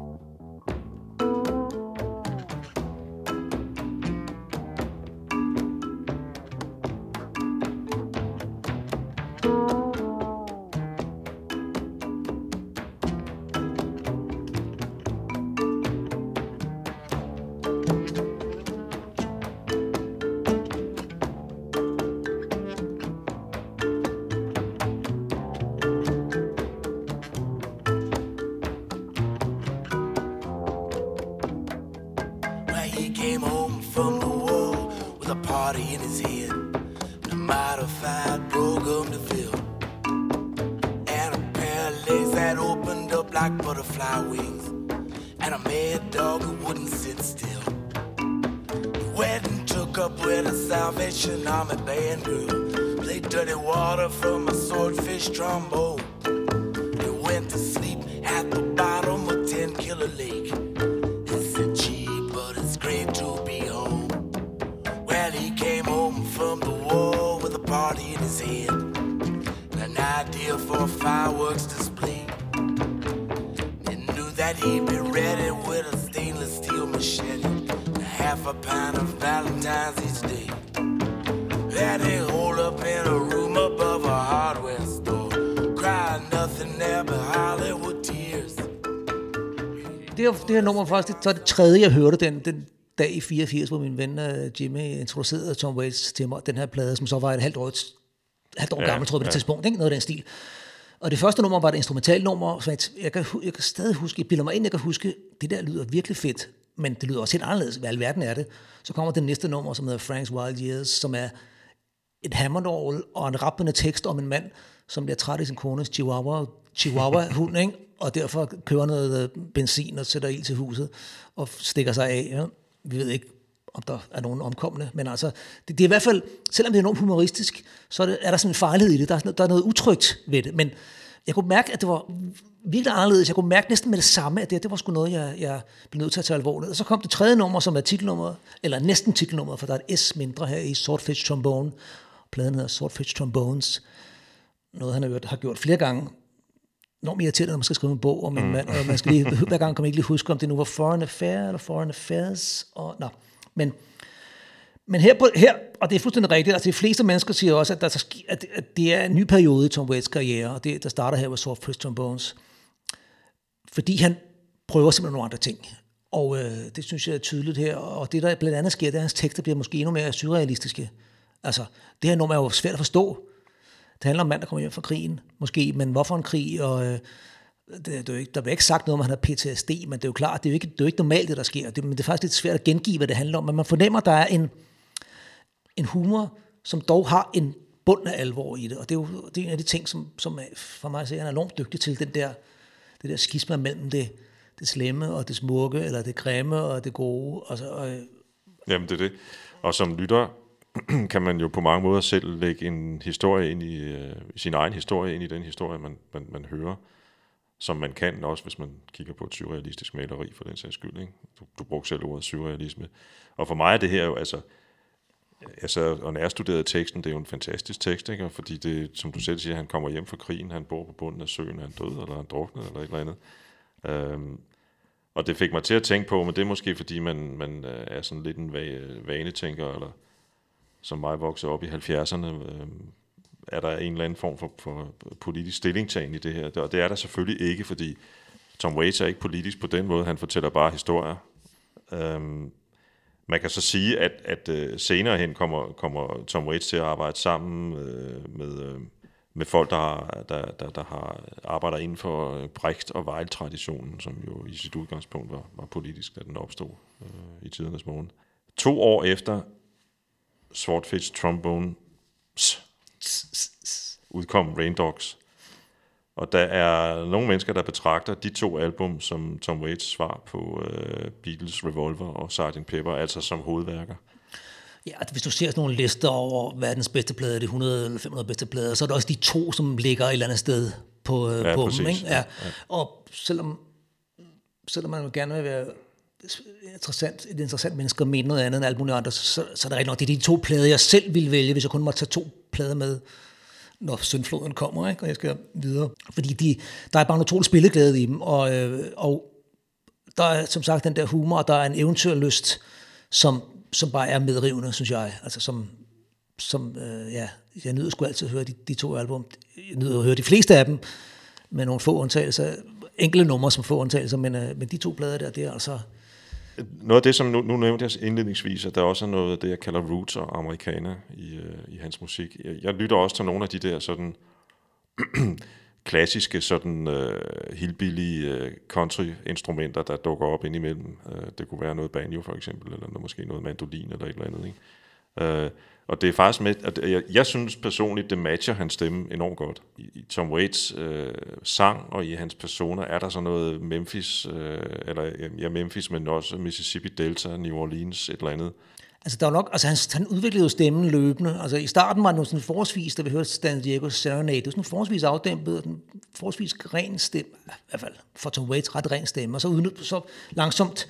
Apple. Det, her, det her nummer faktisk, det, så er det tredje, jeg hørte den, den dag i 84, hvor min ven uh, Jimmy introducerede Tom Waits til mig, den her plade, som så var et halvt år, et halvt år Ja, gammel, tror jeg, på det ja. tidspunkt, ikke? noget af den stil. Og det første nummer var et instrumentalnummer, så jeg, jeg, kan, jeg kan stadig huske, jeg bilder mig ind, jeg kan huske, det der lyder virkelig fedt, men det lyder også helt anderledes, hvad alverden er det. Så kommer det næste nummer, som hedder Frank's Wild Years, som er et hammondorgel og en rappende tekst om en mand, som bliver træt i sin kones chihuahua, chihuahua hund, ikke? Og derfor kører noget øh, benzin og sætter ild til huset og stikker sig af. Ja? Vi ved ikke, om der er nogen omkommende, men altså, det, det er i hvert fald, selvom det er enormt humoristisk, så er, det, er der sådan en fejlighed i det, der er, der er noget utrygt ved det, men jeg kunne mærke, at det var virkelig anderledes. Jeg kunne mærke næsten med det samme, at det, det var sgu noget, jeg, jeg blev nødt til at tage alvorligt. Og så kom det tredje nummer, som er titelnummeret, eller næsten titelnummeret, for der er et S mindre her i Swordfish Trombone. Pladen hedder Swordfish Trombones. Noget, han har gjort, har gjort flere gange. Enormt irriterende, når man skal skrive en bog om en mand, og man skal lige, hver gang kan man ikke lige huske, om det nu var Foreign Affair eller Foreign Affairs. Og, nå. Men, men her, på, her, og det er fuldstændig rigtigt, altså de fleste mennesker siger også, at, der, at, at det er en ny periode i Tom Waits karriere, og det, der starter her med Swordfish Trombones. Fordi han prøver simpelthen nogle andre ting. Og øh, det synes jeg er tydeligt her. Og det, der blandt andet sker, det er, at hans tekster bliver måske endnu mere surrealistiske. Altså, det her nummer er jo svært at forstå. Det handler om mand, der kommer hjem fra krigen, måske, men hvorfor en krig? Og, øh, det, det er jo ikke, der bliver ikke sagt noget om, at han har PTSD, men det er jo klart, det er jo ikke, det er jo ikke normalt, det der sker. Det, men det er faktisk lidt svært at gengive, hvad det handler om. Men man fornemmer, at der er en, en humor, som dog har en bund af alvor i det. Og det er jo det er en af de ting, som, som er, for mig ser, han er enormt dygtig til, den der, det der skisma mellem det, det slemme og det smukke, eller det grimme og det gode. Altså, og, øh, Jamen, det er det. Og som lytter kan man jo på mange måder selv lægge en historie ind i, øh, sin egen historie ind i den historie, man, man, man hører, som man kan også, hvis man kigger på et surrealistisk maleri for den sags skyld. Ikke? Du, du brugte selv ordet surrealisme. Og for mig er det her jo, altså, altså og nærstuderet teksten, det er jo en fantastisk tekst, ikke? Og fordi det, som du selv siger, han kommer hjem fra krigen, han bor på bunden af søen, er han død, eller han druknet, eller et eller andet. Øhm, og det fik mig til at tænke på, men det er måske fordi, man, man øh, er sådan lidt en vanetænker, eller som mig voksede op i 70'erne, øh, er der en eller anden form for, for politisk stillingtagen i det her. Og det er der selvfølgelig ikke, fordi Tom Waits er ikke politisk på den måde, han fortæller bare historier. Øhm, man kan så sige, at, at øh, senere hen kommer, kommer Tom Waits til at arbejde sammen øh, med, øh, med folk, der, har- der, der, der har arbejder inden for øh, Brecht og Weil-traditionen, som jo i sit udgangspunkt var, var politisk, da den opstod øh, i tidernes morgen. To år efter Swordfish Trombone udkom Rain Dogs, Og der er nogle mennesker, der betragter de to album som Tom Waits svar på øh, Beatles Revolver og Sgt. Pepper, altså som hovedværker. Ja, altså, hvis du ser sådan nogle lister over verdens bedste plader, de 100 eller 500 bedste plader, så er der også de to, som ligger et eller andet sted på, øh, Ja, på præcis. dem. Ikke? Ja. Ja. Og selvom, selvom man gerne vil være interessant, et interessant menneske og mene noget andet end alt muligt andet, så, så er det rigtig nok, det er de to plader, jeg selv ville vælge, hvis jeg kun måtte tage to plader med, når syndfloden kommer, ikke? og jeg skal videre. Fordi de, der er bare en utrolig spilleglæde i dem, og, øh, og der er som sagt den der humor, og der er en eventyrlyst, som, som bare er medrivende, synes jeg. Altså som, som øh, ja, jeg nyder sgu altid at høre de, de to album. Jeg nyder at høre de fleste af dem, med nogle få undtagelser. Enkelte numre som få undtagelser, men, øh, men de to plader der, det er altså... Noget af det, som nu, nu nævnte jeg indledningsvis, at der også er noget af det, jeg kalder roots og amerikaner i, øh, i hans musik. Jeg, jeg lytter også til nogle af de der sådan klassiske sådan øh, hillbilly øh, country-instrumenter, der dukker op indimellem. Øh, det kunne være noget banjo for eksempel, eller noget, måske noget mandolin eller et eller andet. Ikke? Øh, og det er faktisk med, at jeg, jeg synes personligt, det matcher hans stemme enormt godt. I, i Tom Waits øh, sang og i hans personer er der så noget Memphis, øh, eller øh, ja, Memphis, men også Mississippi Delta, New Orleans, et eller andet. Altså, der var nok, altså han, han udviklede jo stemmen løbende. Altså, i starten var det sådan forholdsvis, da vi hørte Stan Diego Serenade, det var sådan forholdsvis afdæmpet, og sådan forholdsvis ren stemme, i hvert fald for Tom Waits, ret ren stemme. Og så, uden, så langsomt,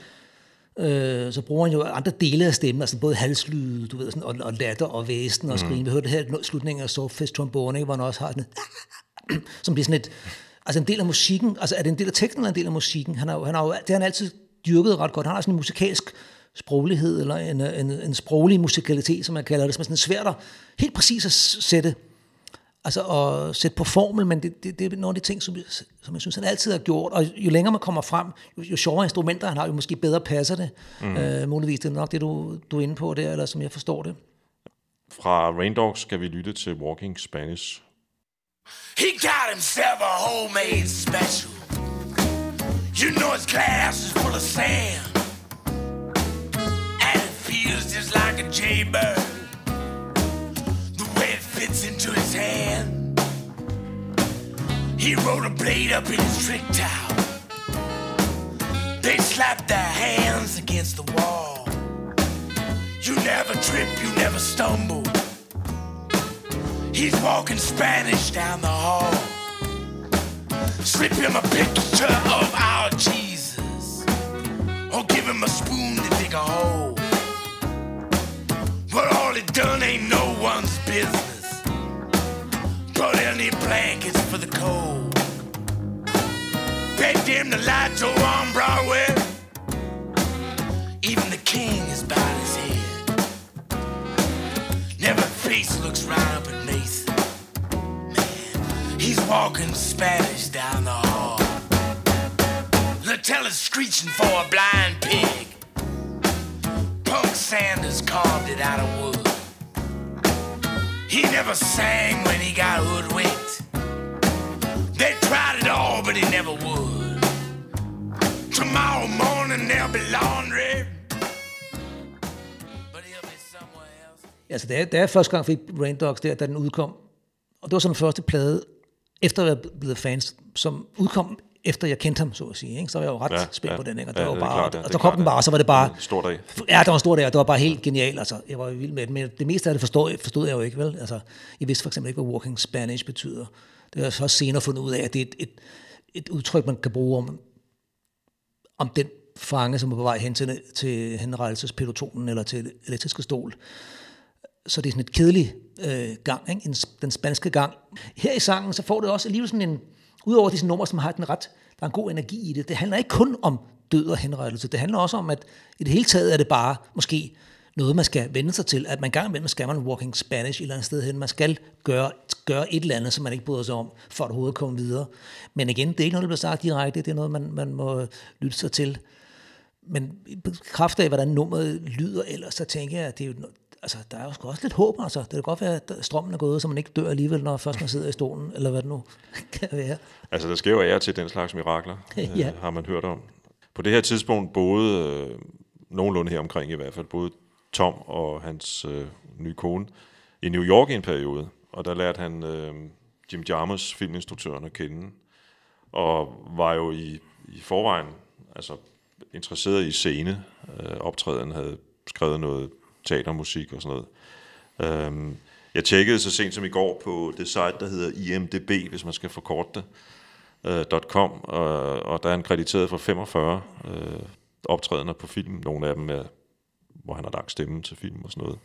øh, så bruger han jo andre dele af stemmen, altså både halslyde, du ved, sådan, og, og latter og væsen og skrigen. Vi hørte det her slutningen af Softfest Trombone, ikke, hvor han også har sådan et, som bliver sådan et, altså en del af musikken, altså er det en del af teksten eller en del af musikken? Han har, han har jo, det har han altid dyrket ret godt. Han har sådan en musikalsk sproglighed, eller en, en, en sproglig musikalitet, som man kalder det, som er sådan svært at helt præcis at sætte, altså at sætte på formel, men det, det, det er nogle af de ting, som, jeg- som jeg synes, han altid har gjort, og jo længere man kommer frem, jo, jo sjovere instrumenter han har, jo måske bedre passer det. Mm. Øh, muligvis, det er nok det, du, du er inde på der, eller som jeg forstår det. Fra Rain Dogs skal vi lytte til Walking Spanish. He got himself a homemade special. You know his glass is full of sand. And it feels just like a jaybird. It fits into his hand. He rolled a blade up in his trick towel. They slapped their hands against the wall. You never trip, you never stumble. He's walking Spanish down the hall. Slip him a picture of our Jesus. Or give him a spoon to dig a hole. But all he done ain't no one's business. Brought any blankets for the cold. They dim the lights over on Broadway. Even the king is bowed his head. Never face looks right up at Mason. Man, he's walking Spanish down the hall. Latella's screeching for a blind pig. Punk Sanders carved it out of wood. He never sang when he got hoodwinked. They tried it all, but he never would. Tomorrow morning there'll be laundry. But he'll be somewhere else. Altså, da jeg, da jeg første gang fik Rain Dogs der, da den udkom, og det var som den første plade, efter at være blevet fans, som udkom efter jeg kendte ham, så at sige. Ikke? Så var jeg jo ret Ja, ja, spændt ja. på den, ikke? Og, Ja, det var det bare, klart, ja, og det der er kom klart, den ja. bare, og så var det bare... En stor dag. Ja, der var en stor dag, og det var bare helt genialt. Altså, jeg var vild med det, men det meste af det forstod, forstod jeg jo ikke, vel? Altså, jeg vidste for eksempel ikke, hvad walking Spanish betyder. Det har jeg først senere fundet ud af, at det er et, et, et udtryk, man kan bruge om, om den fange, som er på vej hen til, til henrettelsespelotonen eller til det elektriske stol. Så det er sådan et kedeligt øh, gang, ikke? En, den spanske gang. Her i sangen, så får det også alligevel sådan en, udover disse numre, som har den ret, der er en god energi i det, det handler ikke kun om død og henrettelse, det handler også om, at i det hele taget er det bare måske noget, man skal vende sig til, at man gang imellem skal man walking Spanish et eller andet sted hen, man skal gøre, gøre et eller andet, som man ikke bryder sig om, for at hovedet komme videre. Men igen, det er ikke noget, der bliver sagt direkte, det er noget, man, man må lytte sig til. Men i kraft af, hvordan nummeret lyder ellers, så tænker jeg, at det er jo, altså, der er jo også lidt håb. Altså. Det kan godt være, at strømmen er gået, så man ikke dør alligevel, når først man sidder i stolen, eller hvad det nu kan være. Altså, der sker jo ære til den slags mirakler, Ja. øh, har man hørt om. På det her tidspunkt boede, øh, nogenlunde her omkring i hvert fald, både Tom og hans øh, nye kone i New York i en periode. Og der lærte han øh, Jim Jarmusch, filminstruktøren, at kende, og var jo i, i forvejen altså, interesseret i scene. Øh, optræden havde skrevet noget teatermusik og sådan noget. Øhm, jeg tjekkede så sent som i går på det site, der hedder IMDB, hvis man skal forkorte det, øh, .com, og, og der er en krediteret for 45 øh, optrædener på film. Nogle af dem er, hvor han har lagt stemme til film og sådan noget.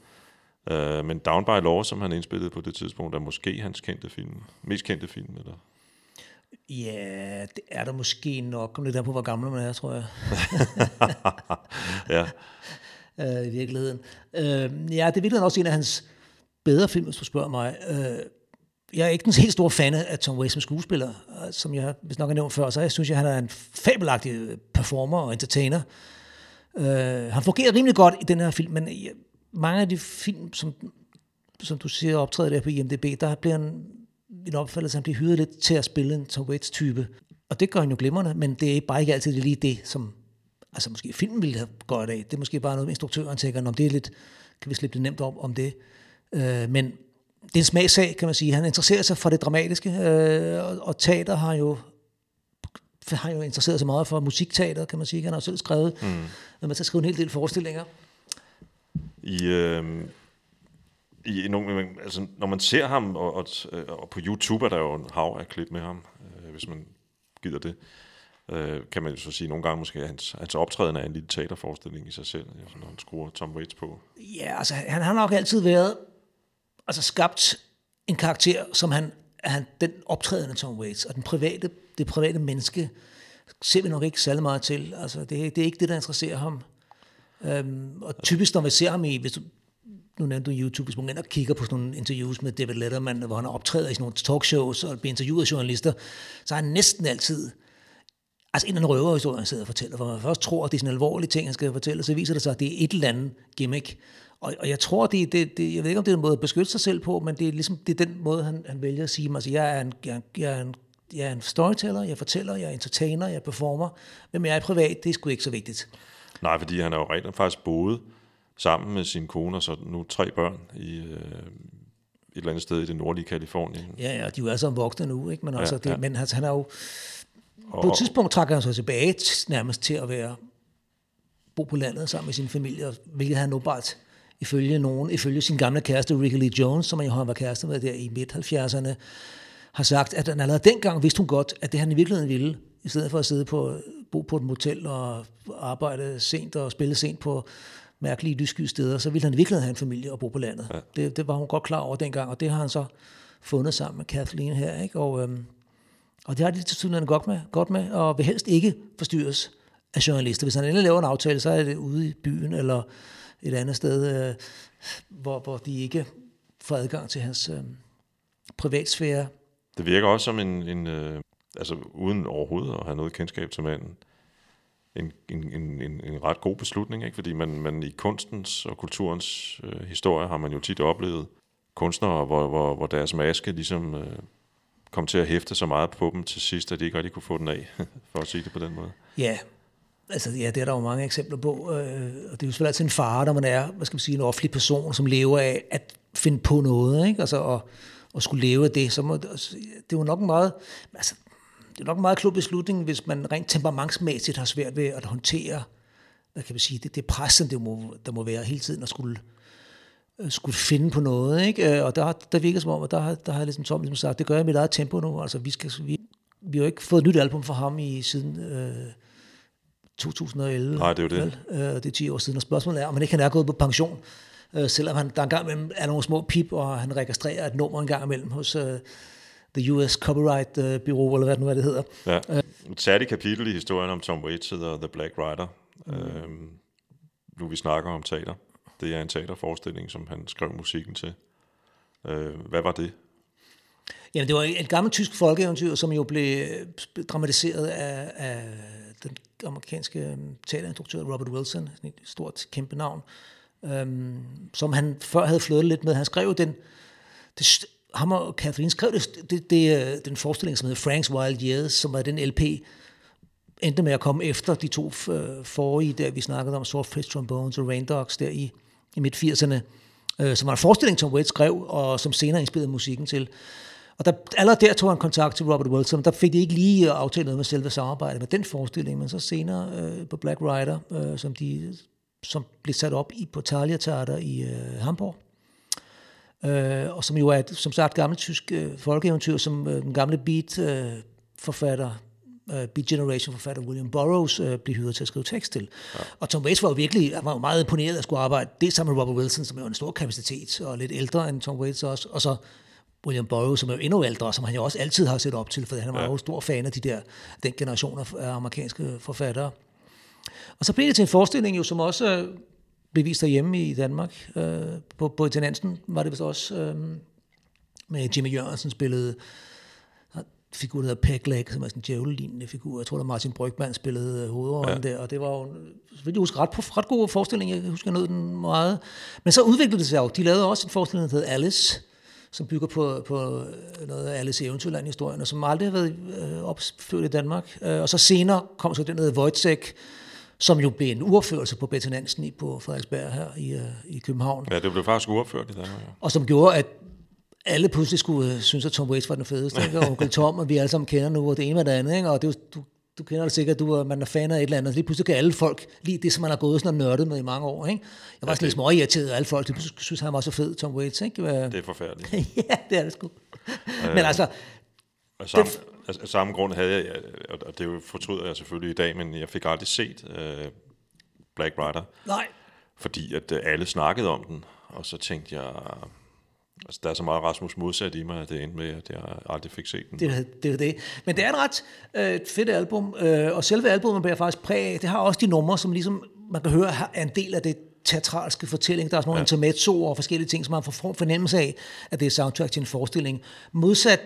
Øh, men Down by Law, som han indspillede på det tidspunkt, er måske hans kendte film, mest kendte film, eller? Ja, det er der måske nok. Kom lidt der på, hvor gammel man er, tror jeg. ja øh, I virkeligheden. Øh, ja, det er virkelig også en af hans bedre film, hvis du spørger mig. Øh, jeg er ikke den helt store fan af Tom Waits som skuespiller, øh, som jeg hvis nok har nævnt før, så jeg synes, at han er en fabelagtig øh, performer og entertainer. Øh, han fungerer rimelig godt i den her film, men mange af de film, som, som du siger optræder der på IMDb, der bliver han en opfattelse, han bliver hyret lidt til at spille en Tom Waits-type. Og det gør han jo glimrende, men det er bare ikke altid lige det, som altså måske filmen ville have godt af. Det er måske bare noget, instruktøren tænker, om det er lidt, kan vi slippe det nemt op om det. Uh, men det er en smagsag, kan man sige. Han interesserer sig for det dramatiske, øh, og, og teater har jo har jo interesseret sig meget for musikteater, kan man sige. Han har jo selv skrevet, mm. når man så skrive en hel del forestillinger. I, øh, i nogle, altså, når man ser ham, og, og, og på YouTube er der jo en hav af klip med ham, øh, hvis man gider det, øh, kan man jo så sige nogle gange måske, at hans, hans optræden er en lille teaterforestilling i sig selv, altså, når han skruer Tom Waits på. Ja, altså han har nok altid været altså skabt en karakter, som han, han den optrædende Tom Waits, og den private, det private menneske, ser vi nok ikke særlig meget til. Altså, det, det er ikke det, der interesserer ham. Øhm, og typisk, når vi ser ham i, hvis du, nu nævnte du YouTube, hvis man og kigger på sådan nogle interviews med David Letterman, hvor han optræder i sådan nogle talkshows og bliver interviewet af journalister, så er han næsten altid altså en eller anden røverhistorie, han sidder og fortæller, hvor man først tror, at det er sådan en alvorlig ting, han skal fortælle, så viser det sig, at det er et eller andet gimmick, og, og jeg tror, det, det, det, jeg ved ikke, om det er en måde at beskytte sig selv på, men det er ligesom det er den måde, han, han vælger at sige, altså, jeg er en, jeg, jeg er en jeg er en storyteller, jeg fortæller, jeg er entertainer, jeg performer, men jeg er privat, det er sgu ikke så vigtigt. Nej, fordi han er jo rent faktisk boet sammen med sin kone og så nu tre børn i øh, et eller andet sted i det nordlige Kalifornien. Ja, ja, de er jo sammen voksne nu, ikke? Men, ja, altså, det, ja. men altså, han er jo... Og, på et tidspunkt trækker han sig tilbage nærmest til at være bo på landet sammen med sin familie, hvilket han bare ifølge nogen, ifølge sin gamle kæreste Ricky Lee Jones, som han var kæreste med der i midt-70'erne, har sagt, at han allerede dengang vidste hun godt, at det han i virkeligheden ville, i stedet for at sidde på, bo på et motel og arbejde sent og spille sent på mærkelige lysskyde steder, så ville han i virkeligheden have en familie og bo på landet. Ja. Det, det var hun godt klar over dengang, og det har han så fundet sammen med Kathleen her. Ikke? Og, øhm, og det har de til synligheden godt med, godt med, og vil helst ikke forstyrres af journalister. Hvis han endelig laver en aftale, så er det ude i byen, eller et andet sted, øh, hvor, hvor de ikke får adgang til hans øh, privatsfære. Det virker også som en, en øh, altså uden overhovedet at have noget kendskab til manden, en, en, en, en, en ret god beslutning, ikke? fordi man, man i kunstens og kulturens øh, historie har man jo tit oplevet kunstnere, hvor, hvor, hvor deres maske ligesom øh, kom til at hæfte så meget på dem til sidst, at de ikke rigtig kunne få den af, for at sige det på den måde. Ja, Altså, ja, det er der jo mange eksempler på, øh, og det er jo selvfølgelig altid en fare, når man er, hvad skal man sige, en offentlig person, som lever af at finde på noget, ikke? Altså, og, og skulle leve af det, så må, det er jo nok meget, altså, det er nok en meget klog beslutning, hvis man rent temperamentsmæssigt har svært ved at håndtere, hvad kan man sige, det, det pres, det må, der må være hele tiden at skulle, øh, skulle finde på noget, ikke? Øh, og der, der virker som om, at der, der har jeg ligesom Tom ligesom sagt, det gør jeg i mit eget tempo nu, altså vi, skal, vi, vi har jo ikke fået et nyt album fra ham i siden... Øh, 2011. Nej, det er jo det. Vel? Øh, det er 10 år siden, og spørgsmålet er, om han ikke han er gået på pension, øh, selvom han der engang imellem er nogle små pip, og han registrerer et nummer engang imellem hos uh, The US Copyright uh, Bureau, eller hvad det nu er, det hedder. Ja. Et særligt kapitel i historien om Tom Waits hedder The Black Rider. Mm. Øhm, nu vi snakker om teater. Det er en teaterforestilling, som han skrev musikken til. Øh, hvad var det? Jamen, det var et gammelt tysk folkeeventyr, som jo blev øh, dramatiseret af, af den amerikanske øh, teaterinstruktør Robert Wilson, et stort, kæmpe navn, øhm, som han før havde flyttet lidt med. Han skrev den, det, ham og Catherine skrev det, det, det, øh, den forestilling, som hedder Frank's Wild Years, som var den LP, endte med at komme efter de to forrige, der vi snakkede om, Swordfish Trombones og Rain Dogs, der i, i midt-80'erne, øh, som var en forestilling, Tom Waits skrev, og som senere inspirerede musikken til. Og der, allerede der tog han kontakt til Robert Wilson. Der fik de ikke lige øh, aftalt noget med selve samarbejdet med den forestilling, men så senere øh, på Black Rider, øh, som, de, som blev sat op i på Thalia Theater i øh, Hamburg. Øh, og som jo er, et, som sagt, gammelt tysk øh, folkeeventyr, som øh, den gamle beat-forfatter, øh, Beat Generation-forfatter William Burroughs øh, blev hyret til at skrive tekst til. Ja. Og Tom Waits var jo virkelig han var jo meget imponeret at skulle arbejde det sammen med Robert Wilson, som er jo en stor kapacitet, og lidt ældre end Tom Waits også, og så William Burroughs, som er jo endnu ældre, som han jo også altid har set op til, for han var ja. jo stor fan af de der, den generation af amerikanske forfattere. Og så blev det til en forestilling, jo, som også øh, blev vist derhjemme i Danmark. Øh, på, på Intendansen var det vist også øh, med Jimmy Jørgensen spillede figur, der hedder Pegleg, som er sådan en djævlelignende figur. Jeg tror, at Martin Brygman spillede øh, hovedrollen ja. der, og det var jo, så vidt jeg husker, ret, ret god forestilling. Jeg husker, jeg den meget. Men så udviklede det sig jo. De lavede også en forestilling, der hedder Alice, som bygger på, på noget af Alice Eventyrland-historien, og som aldrig har været øh, opført i Danmark. Øh, og så senere kom så den, der hedder Wojtek, som jo blev en urførelse på Betty Nansen i på Frederiksberg her i, øh, i København. Ja, det blev faktisk uopført i Danmark. Ja. Og som gjorde, at alle pludselig skulle øh, synes, at Tom Waits var den fedeste, ikke? og Onkel Tom, og vi alle sammen kender nu, og det ene med det andet, ikke? og det, er jo- du, du kender det sikkert, du, er- man er fan af et eller andet, og lige pludselig kan alle folk lide det, som man har gået sådan og nørdet med i mange år. Ikke? Jeg var Ja, sådan lidt det- småirriteret, at alle folk pludselig synes, han var så fed, Tom Waits. Ikke? Det er forfærdeligt. ja, det er det sgu. Men altså, Af samme, af, af samme grund havde jeg, og det er fortryder jeg selvfølgelig i dag, men jeg fik aldrig set øh, Black Rider, nej, fordi at øh, alle snakkede om den, og så tænkte jeg, altså der er så meget Rasmus modsat i mig, at det endte med, at jeg aldrig fik set den. Det er det. Er det. Men det er et ret øh, fedt album, øh, og selve albumet bærer faktisk præg af, det har også de numre, som ligesom man kan høre er en del af det teatralske fortælling. Der er sådan nogle ja. intermezzoer og forskellige ting, som man får fornemmelse af, at det er soundtrack til en forestilling. Modsat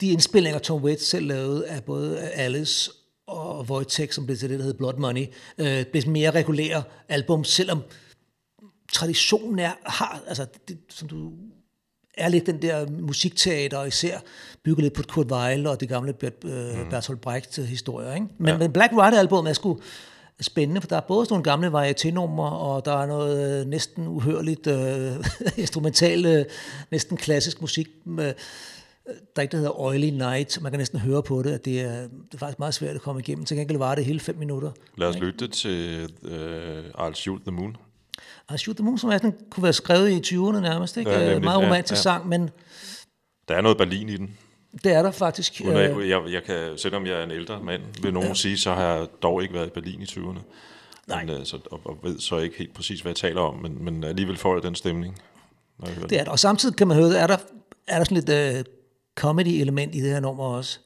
de indspillinger, Tom Waits selv lavede af både Alice og Wojtek, som blev til det, der hedder Blood Money, øh, blev mere regulære album, selvom traditionen er, har, altså det, som du er lidt den der musikteater, og især bygget lidt på Kurt Weill og det gamle Bert, øh, mm. Bertolt Brecht historier. Ikke? Men, ja. men Black Rider album er sgu spændende, for der er både sådan nogle gamle varieté-numre, og der er noget øh, næsten uhørligt øh, instrumental, øh, næsten klassisk musik, med, der er ikke, der hedder Oily Night. Man kan næsten høre på det, at det er, det er faktisk meget svært at komme igennem. Til gengæld var det hele fem minutter. Lad os lytte til øh, I'll Shoot the Moon. Og Shoot the Moon, som er sådan, kunne være skrevet i 20'erne nærmest. Ikke? Ja, Ja, nemlig. meget Ja, romantisk ja. sang, men Der er noget Berlin i den. det er der faktisk. Uden at, Øh, jeg, jeg kan, selvom jeg er en ældre mand, vil nogen ja. sige, så har jeg dog ikke været i Berlin i 20'erne. Nej. Men, øh, så, og, og ved så ikke helt præcis, hvad jeg taler om, men, men alligevel får jeg den stemning. Når jeg hører Det er der. Og samtidig kan man høre, er der, er der sådan lidt uh, comedy-element i det her nummer også.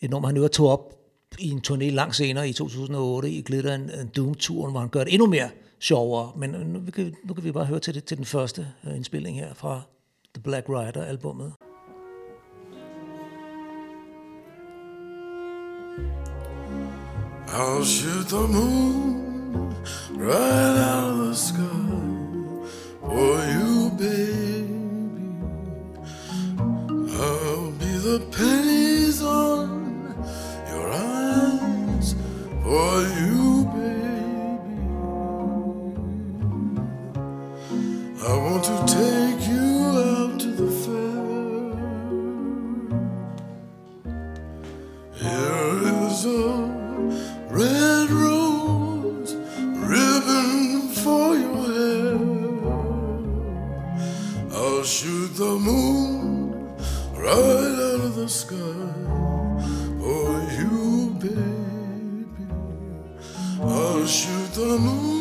Et nummer, han nu tog op i en turné langt senere i 2008 i Glitter en Doom-turen, hvor han gør det endnu mere sjovere. Men øh, nu, vi kan, nu kan vi bare høre til, det, til den første øh, indspilling her fra The Black Rider-albummet. I'll shoot the moon right out of the sky for you, baby. I'll be the pennies on your eyes for you, I want to take you out to the fair. Here is a red rose ribbon for your hair. I'll shoot the moon right out of the sky for you, baby. I'll shoot the moon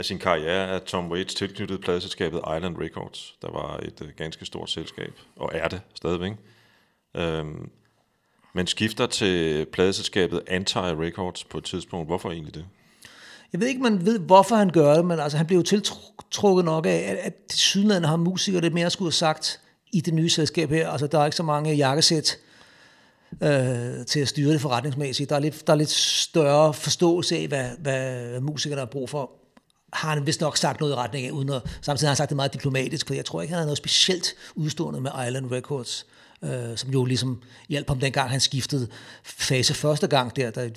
af sin karriere er Tom Waits tilknyttet pladselskabet Island Records, der var et øh, ganske stort selskab, og er det stadigvæk. Øhm, men skifter til pladselskabet Anti Records på et tidspunkt. Hvorfor egentlig det? Jeg ved ikke, man ved, hvorfor han gør det, men altså, han blev jo tiltrukket nok af, at, at til sydlandet har musikere det mere skulle have sagt i det nye selskab her. Altså, der er ikke så mange jakkesæt øh, til at styre det forretningsmæssigt. Der er lidt, der er lidt større forståelse af, hvad, hvad musikerne har brug for. Har han vist nok sagt noget i retning af, uden at, samtidig har han sagt det meget diplomatisk, for jeg tror ikke, han havde noget specielt udstående med Island Records, øh, som jo ligesom hjalp ham dengang, han skiftede fase første gang der, der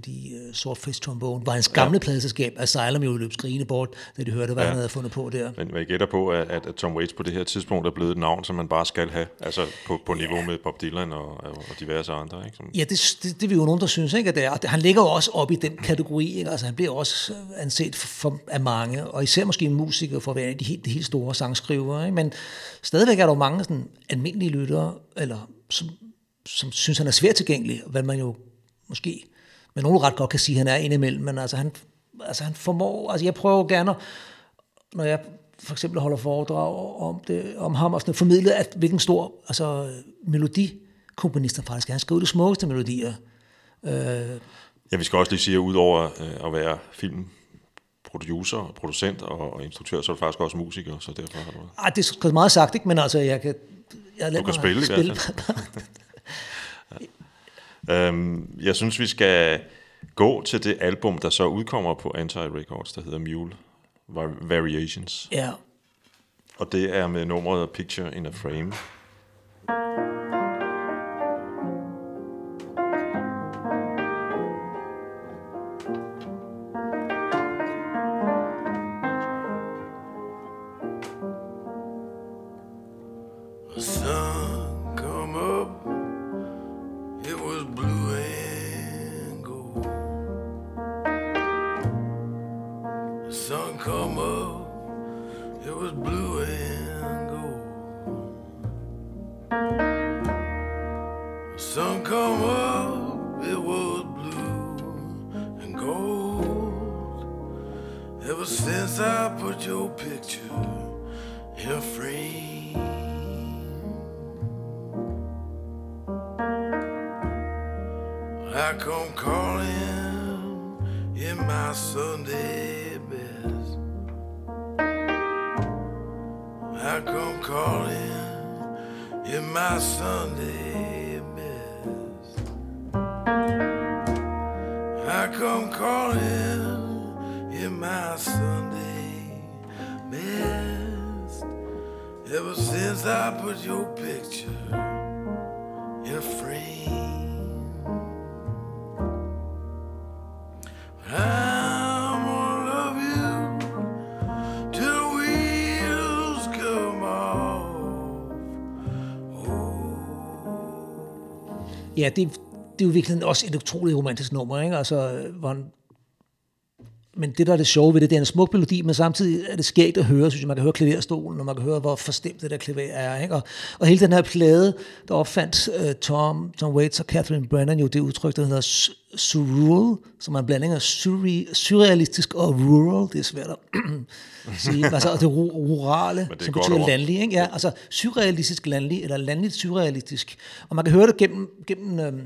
de uh, Swordfish Trombone, var hans gamle ja. pladeselskab, Asylum jo løb skrigende bort, da de hørte, hvad ja. han havde fundet på der. Men jeg gætter på, at, at Tom Waits på det her tidspunkt er blevet et navn, som man bare skal have, altså på, på niveau ja. med Bob Dylan og, og diverse andre. Ikke? Som... Ja, det, det, det er vi jo nogen, der synes, ikke, at det er. Han ligger jo også op i den kategori, ikke? altså han bliver også anset for, for, af mange, og især måske en musiker for at være en af de helt, de helt store sangskrivere, ikke? men stadigvæk er der jo mange sådan, almindelige lyttere, eller som, som synes, han er svært tilgængelig, hvad man jo måske men nogen ret godt kan sige, at han er indimellem, men altså han, altså han formår, altså jeg prøver gerne, når jeg for eksempel holder foredrag om, det, om ham, og sådan, formidle, at hvilken stor altså, melodikomponist han faktisk er. Han skriver de smukkeste melodier. Øh, ja, vi skal også lige sige, at udover øh, at være film producer, producent og, og instruktør, så er du faktisk også musiker, så derfor har du... Ej, det er meget sagt, ikke? men altså, jeg kan... Jeg du kan spille, spille. Øhm, jeg synes, vi skal gå til det album, der så udkommer på Anti Records, der hedder Mule Variations. Ja. Og det er med nummeret Picture in a Frame. Ja, det, det er jo virkelig også et utroligt romantisk nummer, ikke? Altså, hvor han, men det, der er det sjove ved det, det er en smuk melodi, men samtidig er det skægt at høre, synes jeg, man kan høre klaverstolen, og man kan høre, hvor forstemt det der klaver er. Ikke? Og, og hele den her plade, der opfandt uh, Tom, Tom Waits og Catherine Brennan jo det udtryk, der hedder surreal, som er en blanding af surrealistisk og rural, det er svært at sige, altså det rurale, det som betyder landlig, ikke? Ja, altså surrealistisk landlig, eller landligt surrealistisk. Og man kan høre det gennem, gennem øhm,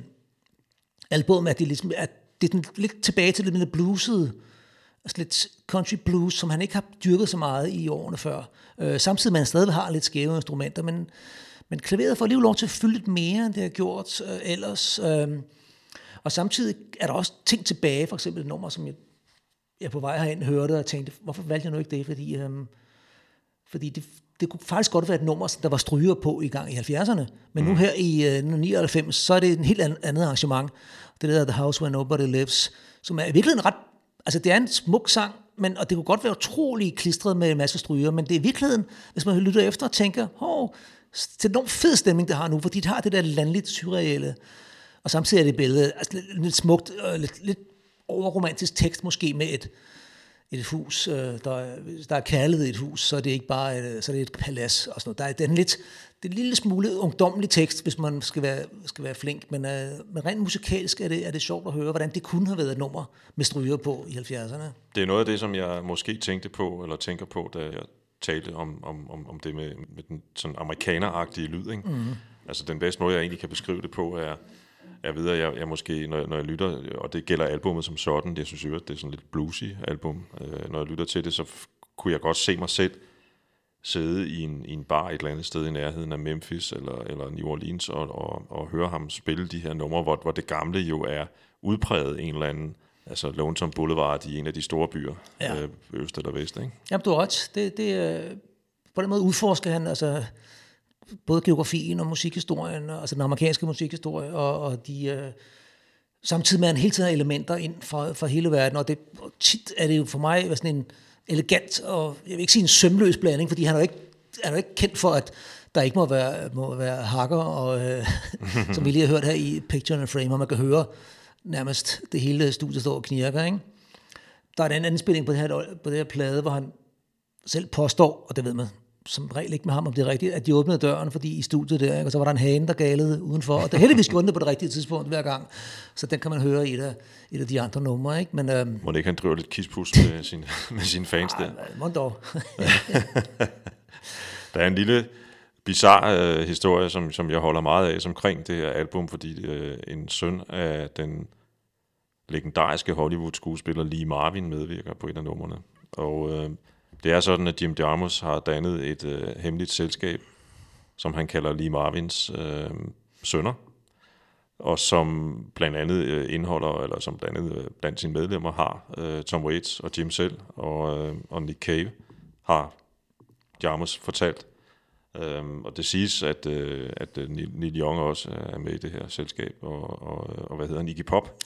albumet, at det, ligesom, at det er den, lidt tilbage til det med det bluesede, altså lidt country blues, som han ikke har dyrket så meget i årene før. Øh, samtidig med, at han stadig har lidt skæve instrumenter, men, men klaveret får alligevel lov til at fylde lidt mere, end det har gjort øh, ellers. Øh, og samtidig er der også ting tilbage, for eksempel et nummer, som jeg, jeg på vej herind hørte, og tænkte, hvorfor valgte jeg nu ikke det? Fordi, øhm, fordi det, det kunne faktisk godt være et nummer, der var stryger på i gang i 70'erne. Men mm. nu her i øh, 99, så er det en helt andet arrangement. Det der The House Where Nobody Lives, som er i virkeligheden ret... Altså, det er en smuk sang, men, og det kunne godt være utrolig klistret med en masse stryger, men det er i virkeligheden, hvis man lytter efter og tænker, hov, det er en fed stemning, det har nu, fordi det har det der landligt surreale. Og samtidig er det billede altså lidt, lidt smukt, og lidt, lidt overromantisk tekst måske med et, et hus, øh, der, der er kærlighed i et hus, så er det ikke bare et, så er det et palads og sådan noget. Der er, det er en lidt, det er en lille smule ungdommelig tekst, hvis man skal være, skal være flink, men, øh, men rent musikalsk er det, er det sjovt at høre, hvordan det kunne have været et nummer med stryger på i 70'erne. Det er noget af det, som jeg måske tænkte på, eller tænker på, da jeg talte om, om, om, om det med, med den sådan amerikaneragtige lyd. Ikke? Mm. Altså den bedste måde, jeg egentlig kan beskrive det på, er, jeg ved, at jeg, jeg måske, når, når jeg lytter, og det gælder albummet som sådan, jeg synes jo, at det er sådan lidt bluesy album, øh, når jeg lytter til det, så kunne jeg godt se mig selv sidde i en, i en bar et eller andet sted i nærheden af Memphis eller, eller New Orleans og, og, og høre ham spille de her numre, hvor, hvor det gamle jo er udpræget en eller anden, altså Lonesome Boulevard i en af de store byer, Ja. ja. øh, øst eller vest, ikke? Jamen, du har ret. Det, det, øh, på den måde udforsker han altså, både geografien og musikhistorien, altså den amerikanske musikhistorie, og, og de, øh, samtidig med, at han hele tiden har elementer ind fra, fra hele verden, og, det, og tit er det jo for mig sådan en elegant, og jeg vil ikke sige en sømløs blanding, fordi han er jo ikke, han er jo ikke kendt for, at der ikke må være, må være hakker, og, øh, som vi lige har hørt her i Picture and Frame, og man kan høre nærmest det hele studie står og knirker, ikke? Der er en anden indspilling på det her, på det her plade, hvor han selv påstår, og det ved man som regel ikke med ham, om det er rigtigt, at de åbnede døren, fordi i studiet der, ikke? og så var der en hane, der galede udenfor, og det heldigvis gjorde det på det rigtige tidspunkt hver gang, så den kan man høre i et af, et af de andre numre, ikke? Men øhm, Må det ikke han driver lidt kispus med, sin, med sine fans der? må dog. Der er en lille bizarre øh, historie, som, som jeg holder meget af, som omkring det her album, fordi øh, en søn af den legendariske Hollywood-skuespiller Lee Marvin medvirker på et af numrene. Og øh, det er sådan, at Jim Jarmus har dannet et øh, hemmeligt selskab, som han kalder Lee Marvins øh, sønner, og som blandt andet øh, indeholder, eller som blandt andet øh, blandt sine medlemmer har øh, Tom Waits og Jim selv, og, øh, og Nick Cave har Jarmus fortalt. Øhm, og det siges, at, øh, at øh, Neil Young også er med i det her selskab, og, og, og hvad hedder han, Iggy Pop.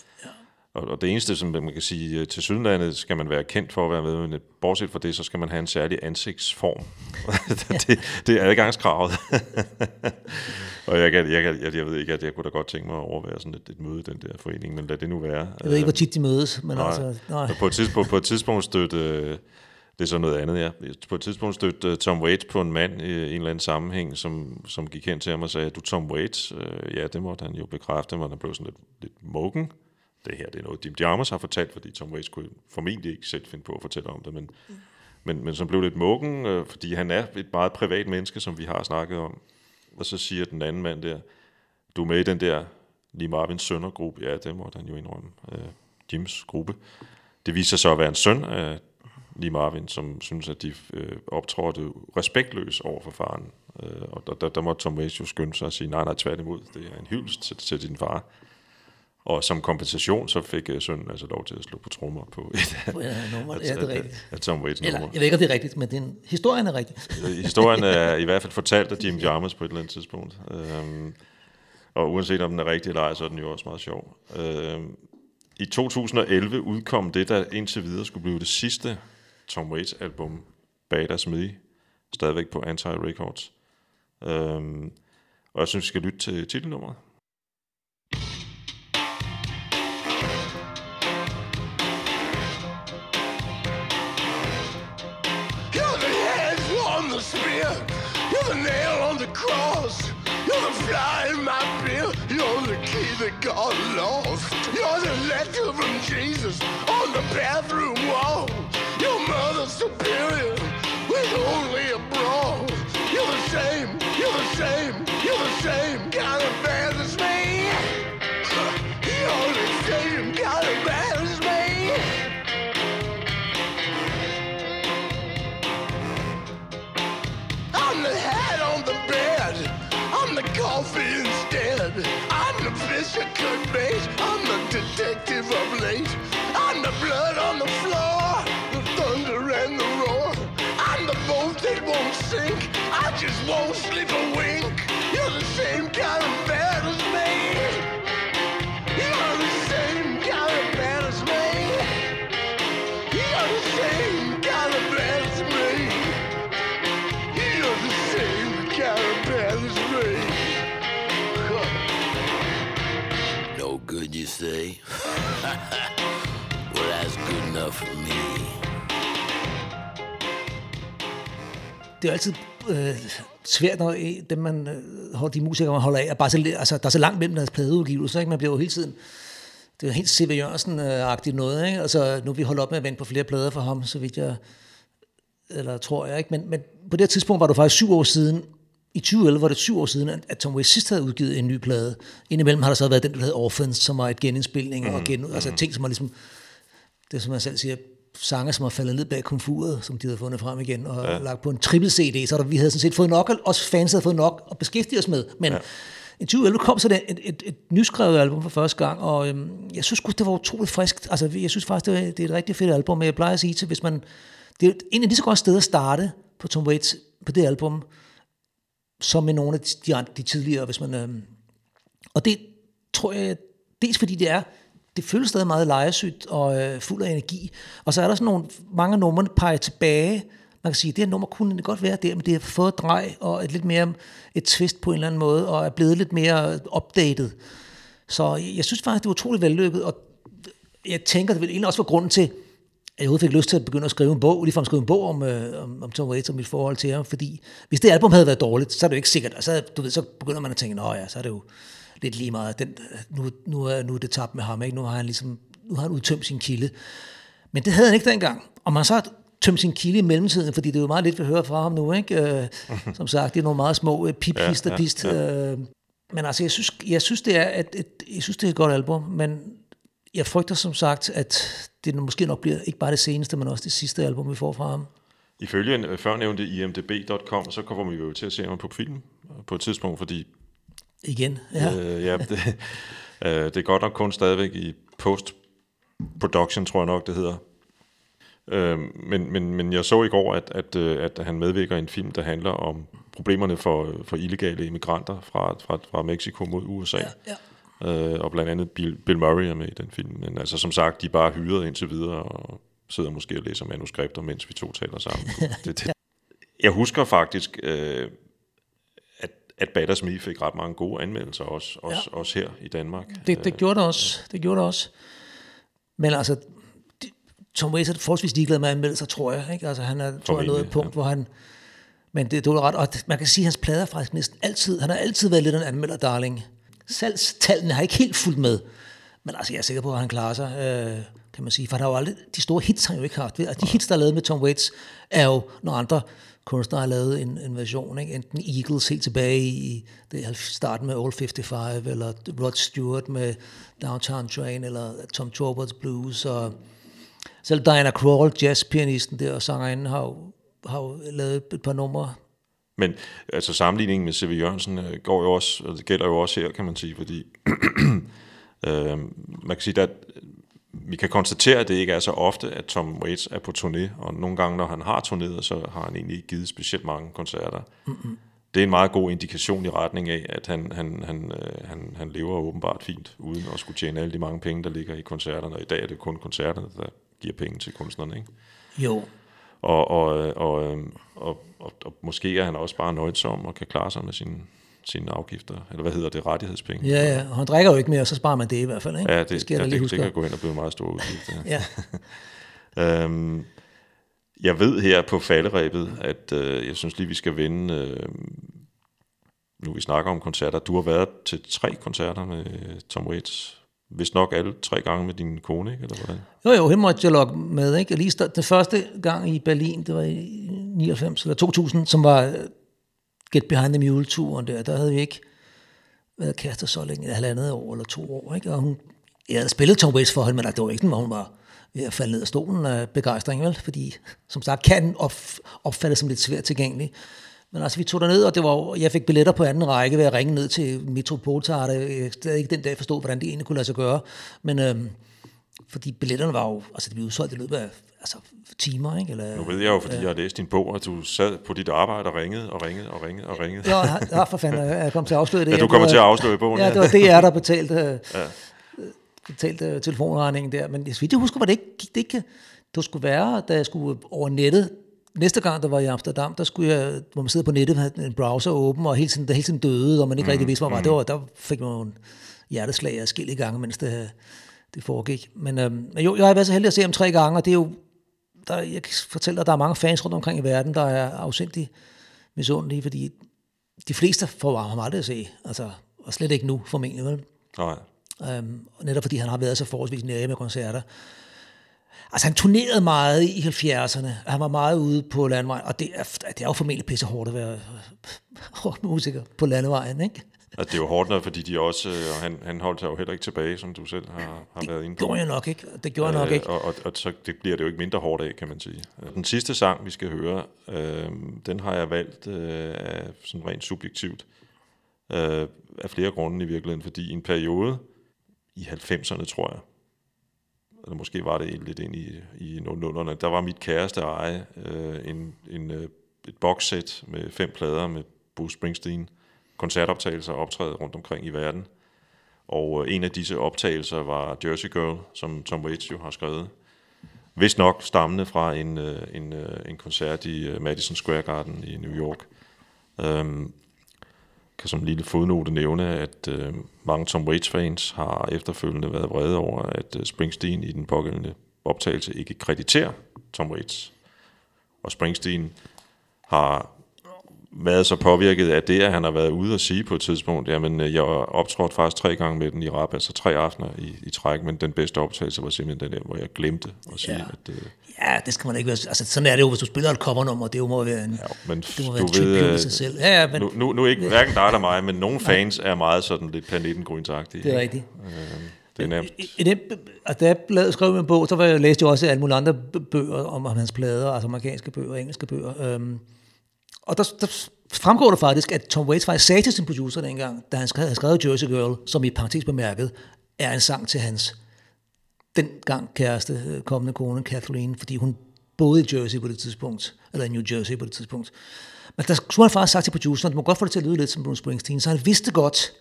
Og, og det eneste, som man kan sige, øh, til Sydlandet skal man være kendt for at være med, men bortset fra det, så skal man have en særlig ansigtsform. det, det er adgangskravet. og jeg, kan, jeg, kan, jeg, jeg ved ikke, at jeg kunne da godt tænke mig at overvære sådan et, et møde i den der forening, men lad det nu være. Jeg ved ikke, hvor tit de mødes, men Nej. altså, nej. På et tidspunkt, på et tidspunkt stødte, øh, det er så noget andet, ja. På et tidspunkt stødte øh, Tom Waits på en mand i en eller anden sammenhæng, som, som gik hen til ham og sagde, du Tom Waits? Øh, ja, det måtte han jo bekræfte, men han blev sådan lidt, lidt muggen. Det her, det er noget, Jim Jarmus har fortalt, fordi Tom Waits kunne formentlig ikke selv finde på at fortælle om det, men, men, men som blev lidt muggen, øh, fordi han er et meget privat menneske, som vi har snakket om. Og så siger den anden mand der, du er med i den der Lee Marvins sønnergruppe. Ja, det måtte han jo indrømme. Øh, Jims gruppe. Det viser sig så at være en søn af Lee Marvin, som synes, at de øh, optrådte respektløs over for faren. Øh, og der, der, der måtte Tom Waits jo skynde sig og sige, nej, nej, tværtimod, det er en hyldest til, til din far. Og som kompensation, så fik øh, sønnen altså lov til at slå på trommer på et af, Ja, nummer, af, ja, det er rigtigt. af Tom Waits Eller, nummer. jeg ved ikke, om det er rigtigt, men den, historien er rigtig. Øh, Historien er i hvert fald fortalt af Jim Jarmus på et eller andet tidspunkt. Øhm, og uanset om den er rigtig eller ej, så er den jo også meget sjov. Øhm, I 2011 udkom det, der indtil videre skulle blive det sidste Tom Waits album, Bad As Me, stadigvæk på Anti Records. Øhm, og jeg synes, vi skal lytte til titelnummeret. Cross. You're the fly in my beer. You're the key that got lost. You're the letter from Jesus on the bathroom wall. Your mother's superior with only a brawl. You're the same. I'm the detective of late. I'm the blood on the floor, the thunder and the roar. I'm the boat that won't sink. I just won't sleep a det er altid øh, svært, når dem man, øh, de musikere, man holder af, er bare så, altså, der er så langt mellem deres pladeudgivelser, ikke? man bliver jo hele tiden, det er helt C.V. Jørgensen-agtigt noget, ikke? Altså, nu er vi holdt op med at vente på flere plader for ham, så vidt jeg, eller tror jeg, ikke? Men, men på det tidspunkt var det faktisk syv år siden, i 2011 var det syv år siden, at, Tom Waits sidst havde udgivet en ny plade. Indimellem har der så været den, der hedder Orphans, som var et genindspilning, mm. og gen, altså ting, som var ligesom, det som man selv siger, sange, som har faldet ned bag komfuret, som de havde fundet frem igen, og ja. lagt på en triple CD, så der, vi havde sådan set fået nok, os fans havde fået nok at beskæftige os med, men ja. i 2011 kom så det et, et, et nyskrevet album for første gang, og øhm, jeg synes godt det var utroligt friskt. Altså, jeg synes faktisk, det er, det er et rigtig fedt album, men jeg plejer at sige til, hvis man... Det er en af de så godt steder at starte på Tom Waits, på det album, som med nogle af de, de, de tidligere, hvis man... Øhm, og det tror jeg, dels fordi det er, det føles stadig meget lejesygt og øh, fuld af energi. Og så er der sådan nogle, mange numre, der peger tilbage. Man kan sige, at det her nummer kunne det godt være der, men det har fået drej og et lidt mere et twist på en eller anden måde, og er blevet lidt mere updated. Så jeg synes faktisk, det er utroligt vellykket, og jeg tænker, det vil egentlig også være grunden til, at jeg fik lyst til at begynde at skrive en bog, lige at skrive en bog om, øh, om, om Tom Waits og mit forhold til ham, fordi hvis det album havde været dårligt, så er det jo ikke sikkert, og så, du ved, så begynder man at tænke, nå ja, så er det jo lidt lige meget, den, nu, nu, er, nu er det tabt med ham, ikke? nu har han ligesom, nu har han udtømt sin kilde. Men det havde han ikke dengang, og man så tømt sin kilde i mellemtiden, fordi det er jo meget lidt, vi hører fra ham nu, ikke? Øh, som sagt, det er nogle meget små øh, pip ja, ja, ja. Øh, men altså, jeg synes, jeg synes, det er et, et, jeg synes, det er et godt album, men jeg frygter som sagt, at det måske nok bliver ikke bare det seneste, men også det sidste album, vi får fra ham. Ifølge en førnævnte imdb.com, så kommer vi jo til at se ham på film på et tidspunkt, fordi... Igen, ja. Øh, ja, det, øh, det er godt nok kun stadigvæk i post-production, tror jeg nok, det hedder. Øh, men, men, men jeg så i går, at, at, øh, at han medvirker i en film, der handler om problemerne for, for illegale immigranter fra, fra, fra Mexico mod USA. Ja, ja. Øh, og blandt andet Bill, Bill Murray er med i den film. Men altså som sagt, de er bare hyret indtil videre, og sidder måske og læser manuskripter, mens vi to taler sammen. det, det. Jeg husker faktisk, øh, at, at Batters Me fik ret mange gode anmeldelser, også, ja. også, også her i Danmark. Det, det gjorde det også. Det gjorde det også. Men altså, Tom Waits er forholdsvis ligeglad med anmeldelser, tror jeg. Ikke? Altså, han er, tror jeg, nået et punkt, ja. hvor han... Men det, det var ret, og man kan sige, at hans plader faktisk næsten altid, han har altid været lidt en anmelder, darling salgstallene har ikke helt fulgt med. Men altså, jeg er sikker på, at han klarer sig, øh, kan man sige. For der er jo aldrig, de store hits han jo ikke haft. Og de hits, der er lavet med Tom Waits, er jo, når andre kunstnere har lavet en, en version. Ikke? Enten Eagles helt tilbage i det starten med Old 55, eller Rod Stewart med Downtown Train, eller Tom Torbert's Blues, og selv Diana Krall, jazzpianisten der, og sangerinden, har jo, har jo lavet et par numre men altså sammenligningen med C.V. Jørgensen øh, går jo også, og det gælder jo også her, kan man sige, fordi øh, man kan sige, at vi kan konstatere, at det ikke er så ofte, at Tom Waits er på turné, og nogle gange, når han har turneret, så har han egentlig ikke givet specielt mange koncerter. Mm-hmm. Det er en meget god indikation i retning af, at han, han, han, øh, han, han lever åbenbart fint, uden at skulle tjene alle de mange penge, der ligger i koncerterne, og i dag er det kun koncerterne, der giver penge til kunstnerne, ikke? Jo, og, og, og, øhm, og, og, og måske er han også bare nøjsom og kan klare sig med sine sine afgifter, eller hvad hedder det, rettighedspenge. Ja, ja, og han drikker jo ikke mere, så sparer man det i hvert fald, ikke? Ja, det, det, skal ja, det, det kan gå hen og blive meget stor udgift. Ja. øhm, jeg ved her på falderæbet, at øh, jeg synes lige, vi skal vende, øh, nu vi snakker om koncerter, du har været til tre koncerter med Tom Waits hvis nok alle tre gange med din kone, ikke? Eller hvordan? Jo, jo, hende måtte jeg logge med. Ikke? Lige start, den første gang i Berlin, det var i 99 eller 2000, som var Get Behind the Mule-turen der, der havde vi ikke været kærester så længe, et halvandet år eller to år. Ikke? Og hun, jeg havde spillet Tom Waits for hende, men altså, det var ikke sådan, hun var ved at falde ned af stolen af begejstring, vel? fordi som sagt kan opfattes som lidt svært tilgængelig. Men altså, vi tog ned, og det var, jeg fik billetter på anden række ved at ringe ned til Metropoltart. Jeg stadig ikke den dag forstod, hvordan det egentlig kunne lade sig gøre. Men øhm, fordi billetterne var jo, altså det blev udsolgt i løbet af altså, timer, ikke? Eller, nu ved jeg jo, fordi øh, jeg har læst din bog, at du sad på dit arbejde og ringede og ringede og ringede og ringede. Ja, ja for fanden, jeg kom til at afsløre det. Ja, du kommer til at afsløre i bogen. Ja, det var DR, der betalte, ja. betalte telefonregningen der. Men hvis vi husker, var det ikke, det ikke, det skulle være, da jeg skulle over nettet næste gang, der var i Amsterdam, der skulle jeg, hvor man sidder på nettet, havde en browser åben, og hele tiden, der hele tiden døde, og man ikke mm, rigtig vidste, hvor man var. Mm. Det var. Der fik man en hjerteslag af skille gange, mens det, det foregik. Men øhm, jo, jeg har været så heldig at se ham tre gange, og det er jo, der, jeg kan fortælle dig, at der er mange fans rundt omkring i verden, der er afsindig misundelige, fordi de fleste får ham aldrig at se, altså, og slet ikke nu, formentlig, vel? Nej. Øhm, netop fordi han har været så forholdsvis nære med koncerter. Altså han turnerede meget i 70'erne. Han var meget ude på landvejen, og det er, det er jo formentlig pisse hårdt at være hårdt musiker på landevejen, ikke? Altså, det er jo hårdt noget, fordi de også, øh, og han, han holdt sig jo heller ikke tilbage, som du selv har, har været inde Det på. gjorde jeg nok ikke. Det gjorde jeg nok ikke. Øh, og, og, og så det bliver det jo ikke mindre hårdt af, kan man sige. Den sidste sang, vi skal høre, øh, den har jeg valgt øh, af sådan rent subjektivt. Øh, af flere grunde i virkeligheden, fordi i en periode i 90'erne, tror jeg, eller måske var det lidt ind i, i 00'erne, der var mit kæreste eje øh, en, en, øh, et boxsæt med fem plader med Bruce Springsteen, koncertoptagelser og optræde rundt omkring i verden. Og øh, en af disse optagelser var Jersey Girl, som Tom Waits jo har skrevet. Vist nok stammende fra en, øh, en, øh, en koncert i Madison Square Garden i New York. Øhm, kan som lille fodnote nævne, at øh, mange Tom Waits-fans har efterfølgende været vrede over, at Springsteen i den pågældende optagelse ikke krediterer Tom Waits. Og Springsteen har været så påvirket af det, at han har været ude og sige på et tidspunkt, jamen øh, jeg optrådte faktisk tre gange med den i rap, altså tre aftener i, i træk, men den bedste optagelse var simpelthen den der, hvor jeg glemte at sige, Ja. at... Øh, Ja, det skal man ikke være. Altså, sådan er det jo, hvis du spiller et covernummer. Det må være en, Ja, men det må du være en ved, øh, sig selv. Ja, ja, men nu, nu, nu ikke hverken dig eller mig, men nogle fans er meget sådan lidt planeten grønsagtige. det er rigtigt. Det er nærmest... I, i den, altså, da jeg lavede, skrev min bog, så var jeg, læste jeg også alle mulige andre bøger om, om hans plader, altså amerikanske bøger og engelske bøger. Øhm, og der, der fremgår det faktisk, at Tom Waits faktisk sagde til sin producer dengang, da han skrev, havde skrevet Jersey Girl, som i parentes bemærket, er en sang til hans dengang kæreste, øh, kommende kone, Kathleen, fordi hun boede i Jersey på det tidspunkt, eller i New Jersey på det tidspunkt. Men der skulle han faktisk sagt til produceren, at må godt få det til at lyde lidt som Bruce Springsteen, så han vidste godt,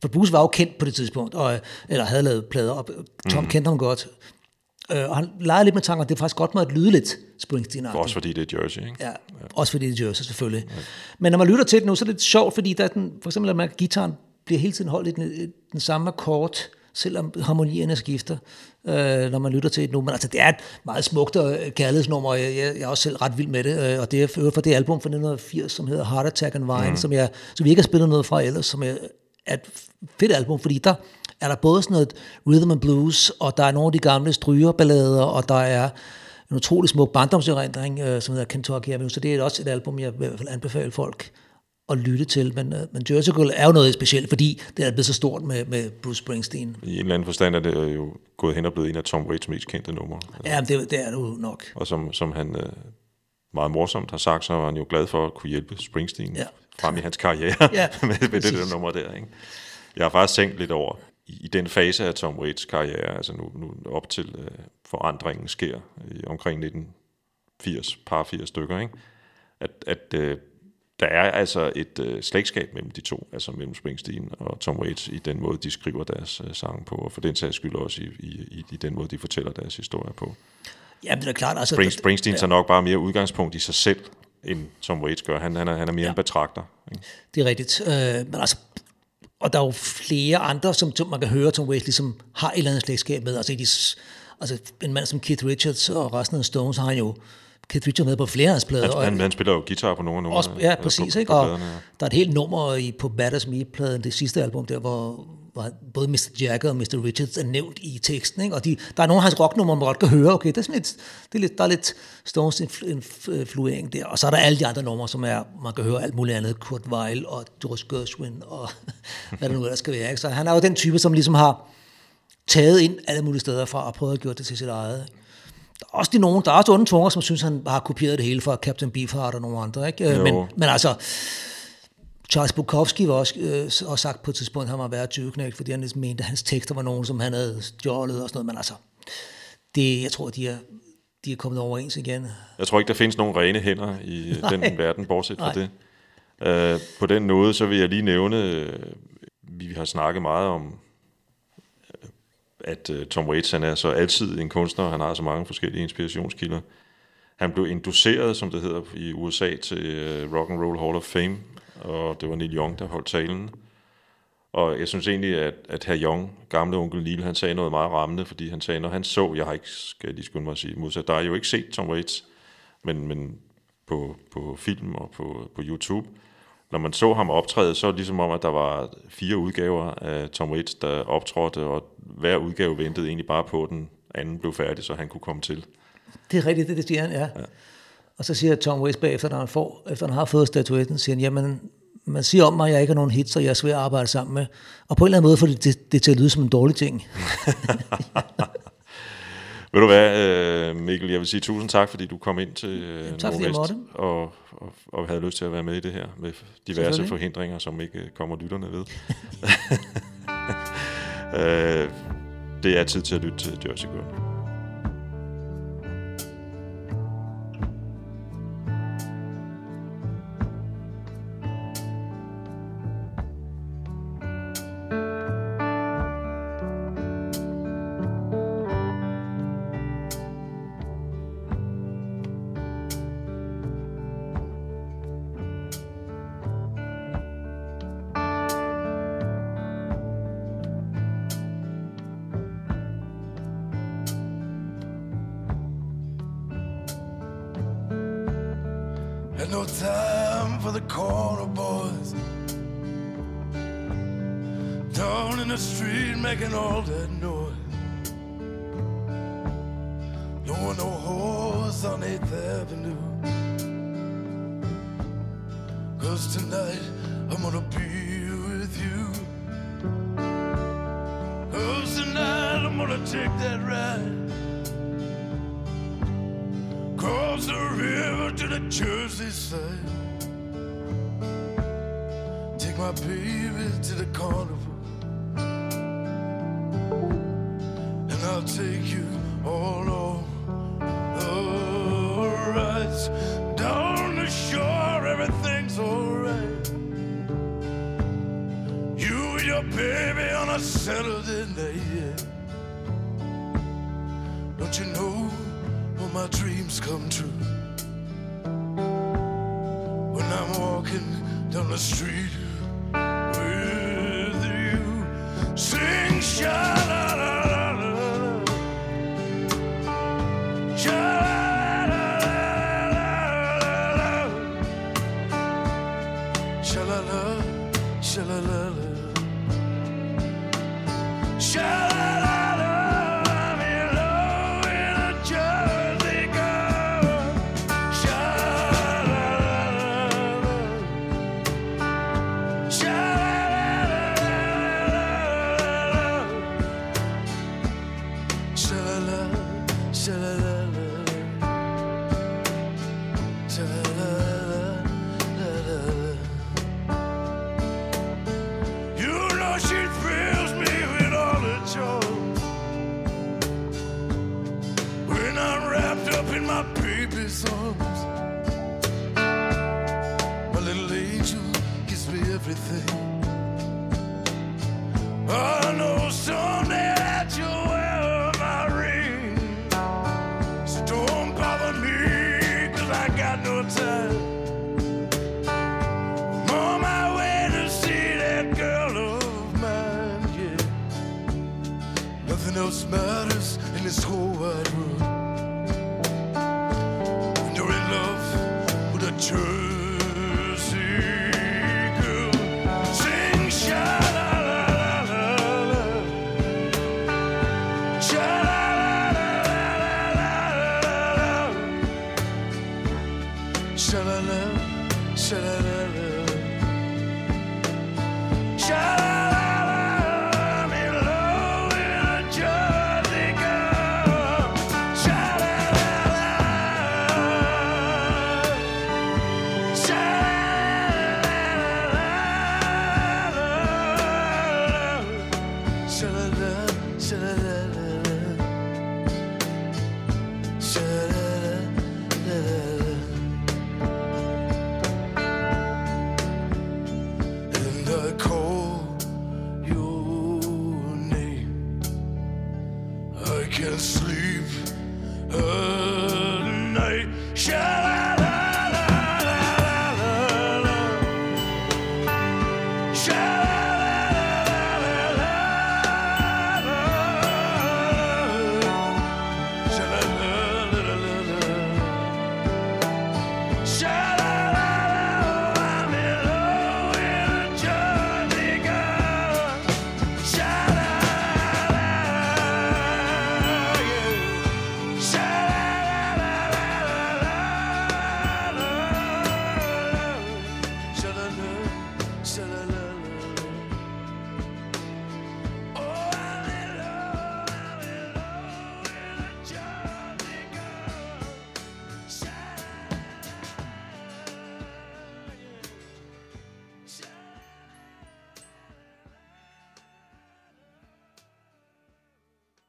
for Bruce var jo kendt på det tidspunkt, og, eller havde lavet plader, og Tom mm. kendte ham godt. Øh, og han legede lidt med tanken, at det faktisk godt måtte lyde lidt springsteen Også fordi det er Jersey, ikke? Ja, også fordi det er Jersey selvfølgelig. Ja. Men når man lytter til det nu, så er det lidt sjovt, fordi der er den, for eksempel, at man, gitaren bliver hele tiden holdt i den, den samme akkord, selvom harmonierne skifter, øh, når man lytter til det nu. Men altså, det er et meget smukt og øh, kærlighedsnummer, og jeg, jeg, jeg er også selv ret vild med det. Øh, og det er for, for det album fra 1980, som hedder Heart Attack and Wine, mm. som, jeg, som vi ikke har spillet noget fra ellers, som er, er et fedt album, fordi der er der både sådan noget rhythm and blues, og der er nogle af de gamle strygerballader, og der er en utrolig smuk barndomserindring, øh, som hedder Kentucky Avenue, så det er også et album, jeg i hvert fald anbefale folk at lytte til, men, øh, men Jersey Girl er jo noget specielt, fordi det er blevet så stort med, med Bruce Springsteen. I en eller anden forstand er det jo gået hen og blevet en af Tom Waits mest kendte numre. Ja, men det, det er det jo nok. Og som, som han øh, meget morsomt har sagt, så var han jo glad for at kunne hjælpe Springsteen Ja. ja. frem i hans karriere Ja, med, med det der nummer der. Ikke? Jeg har faktisk tænkt lidt over, i, i den fase af Tom Waits karriere, altså nu, nu op til øh, forandringen sker i omkring 1980, par 80 stykker, ikke? at, at øh, der er altså et øh, slægtskab mellem de to, altså mellem Springsteen og Tom Waits, i den måde, de skriver deres øh, sange på, og for den sags skyld også i, i, i, den måde, de fortæller deres historie på. Jamen, det er klart. Altså, Spring, Springsteen tager nok bare mere udgangspunkt i sig selv, end Tom Waits gør. Han, han, er, han er mere ja. en betragter. Ikke? Det er rigtigt. Øh, men altså, og der er jo flere andre, som, som man kan høre, Tom Waits ligesom har et eller andet slægtskab med. Altså, i de, altså en mand som Keith Richards og resten af Stones har jo Keith Richards med på flere af hans plader. Han, og- han, han spiller jo guitar på nogle af Også, numrene. ja, øh, præcis. på, ikke? På ja. der er et helt nummer i, på Batters Me-pladen, det sidste album der, hvor, hvor både Mr. Jagger og Mr. Richards er nævnt i teksten. Ikke? Og de, der er nogle af hans rocknumre, man godt kan høre, okay, det er sådan lidt, det er lidt, der er lidt Stones influ- influering der. Og så er der alle de andre numre, som er, man kan høre alt muligt andet, Kurt Weill og George Gershwin og hvad det nu ellers skal være. Ikke? Så han er jo den type, som ligesom har taget ind alle mulige steder fra og prøvet at gøre det til sit eget. Der er også de nogen, der er også onde tunger, som synes, han har kopieret det hele fra Captain Beefheart og nogle andre. Ikke? Øh, Jo. Men, men altså, Charles Bukowski var også, øh, også sagt på et tidspunkt, at han var værd 20 fordi han ligesom mente, at hans tekster var nogen, som han havde stjålet og sådan noget. Men altså, det, jeg tror, de er, de er kommet overens igen. Jeg tror ikke, der findes nogen rene hænder i Nej. Nej. den verden, bortset fra Nej. det. Uh, på den måde, så vil jeg lige nævne, øh, vi har snakket meget om, øh, at øh, Tom Waits han er så altid en kunstner, han har så mange forskellige inspirationskilder. Han blev induceret, som det hedder i USA, til øh, Rock and Roll Hall of Fame, og det var Neil Young, der holdt talen. Og jeg synes egentlig, at, at herr Young, gamle onkel Neil, han sagde noget meget rammende, fordi han sagde, når han så, jeg har ikke, skal jeg lige skynde mig at sige, modsat, der er jo ikke set Tom Waits, men, men på, på film og på, på YouTube, når man så ham optræde, så var det ligesom om, at der var fire udgaver af Tom Waits, der optrådte, og hver udgave ventede egentlig bare på, at den anden blev færdig, så han kunne komme til. Det er rigtigt, det, det siger han, ja. ja. Og så siger Tom Waits bagefter, når han, får, efter han har fået statuetten, siger han, jamen, man siger om mig, at jeg ikke har nogen hits, og jeg er svær at arbejde sammen med. Og på en eller anden måde får det, det, det til at lyde som en dårlig ting. Ved du hvad, øh, Mikkel, jeg vil sige tusind tak, fordi du kom ind til øh, tak, fordi jeg måtte. og, og, og havde lyst til at være med i det her med diverse forhindringer, som ikke øh, kommer lytterne ved. øh, det er tid til at lytte til Jersey Girl. In the street making all that noise. No one no horse on 8th Avenue. Cause tonight I'm gonna be with you. Cause tonight I'm gonna take that ride. Cross the river to the Jersey side. Take my baby to the carnival. Baby on a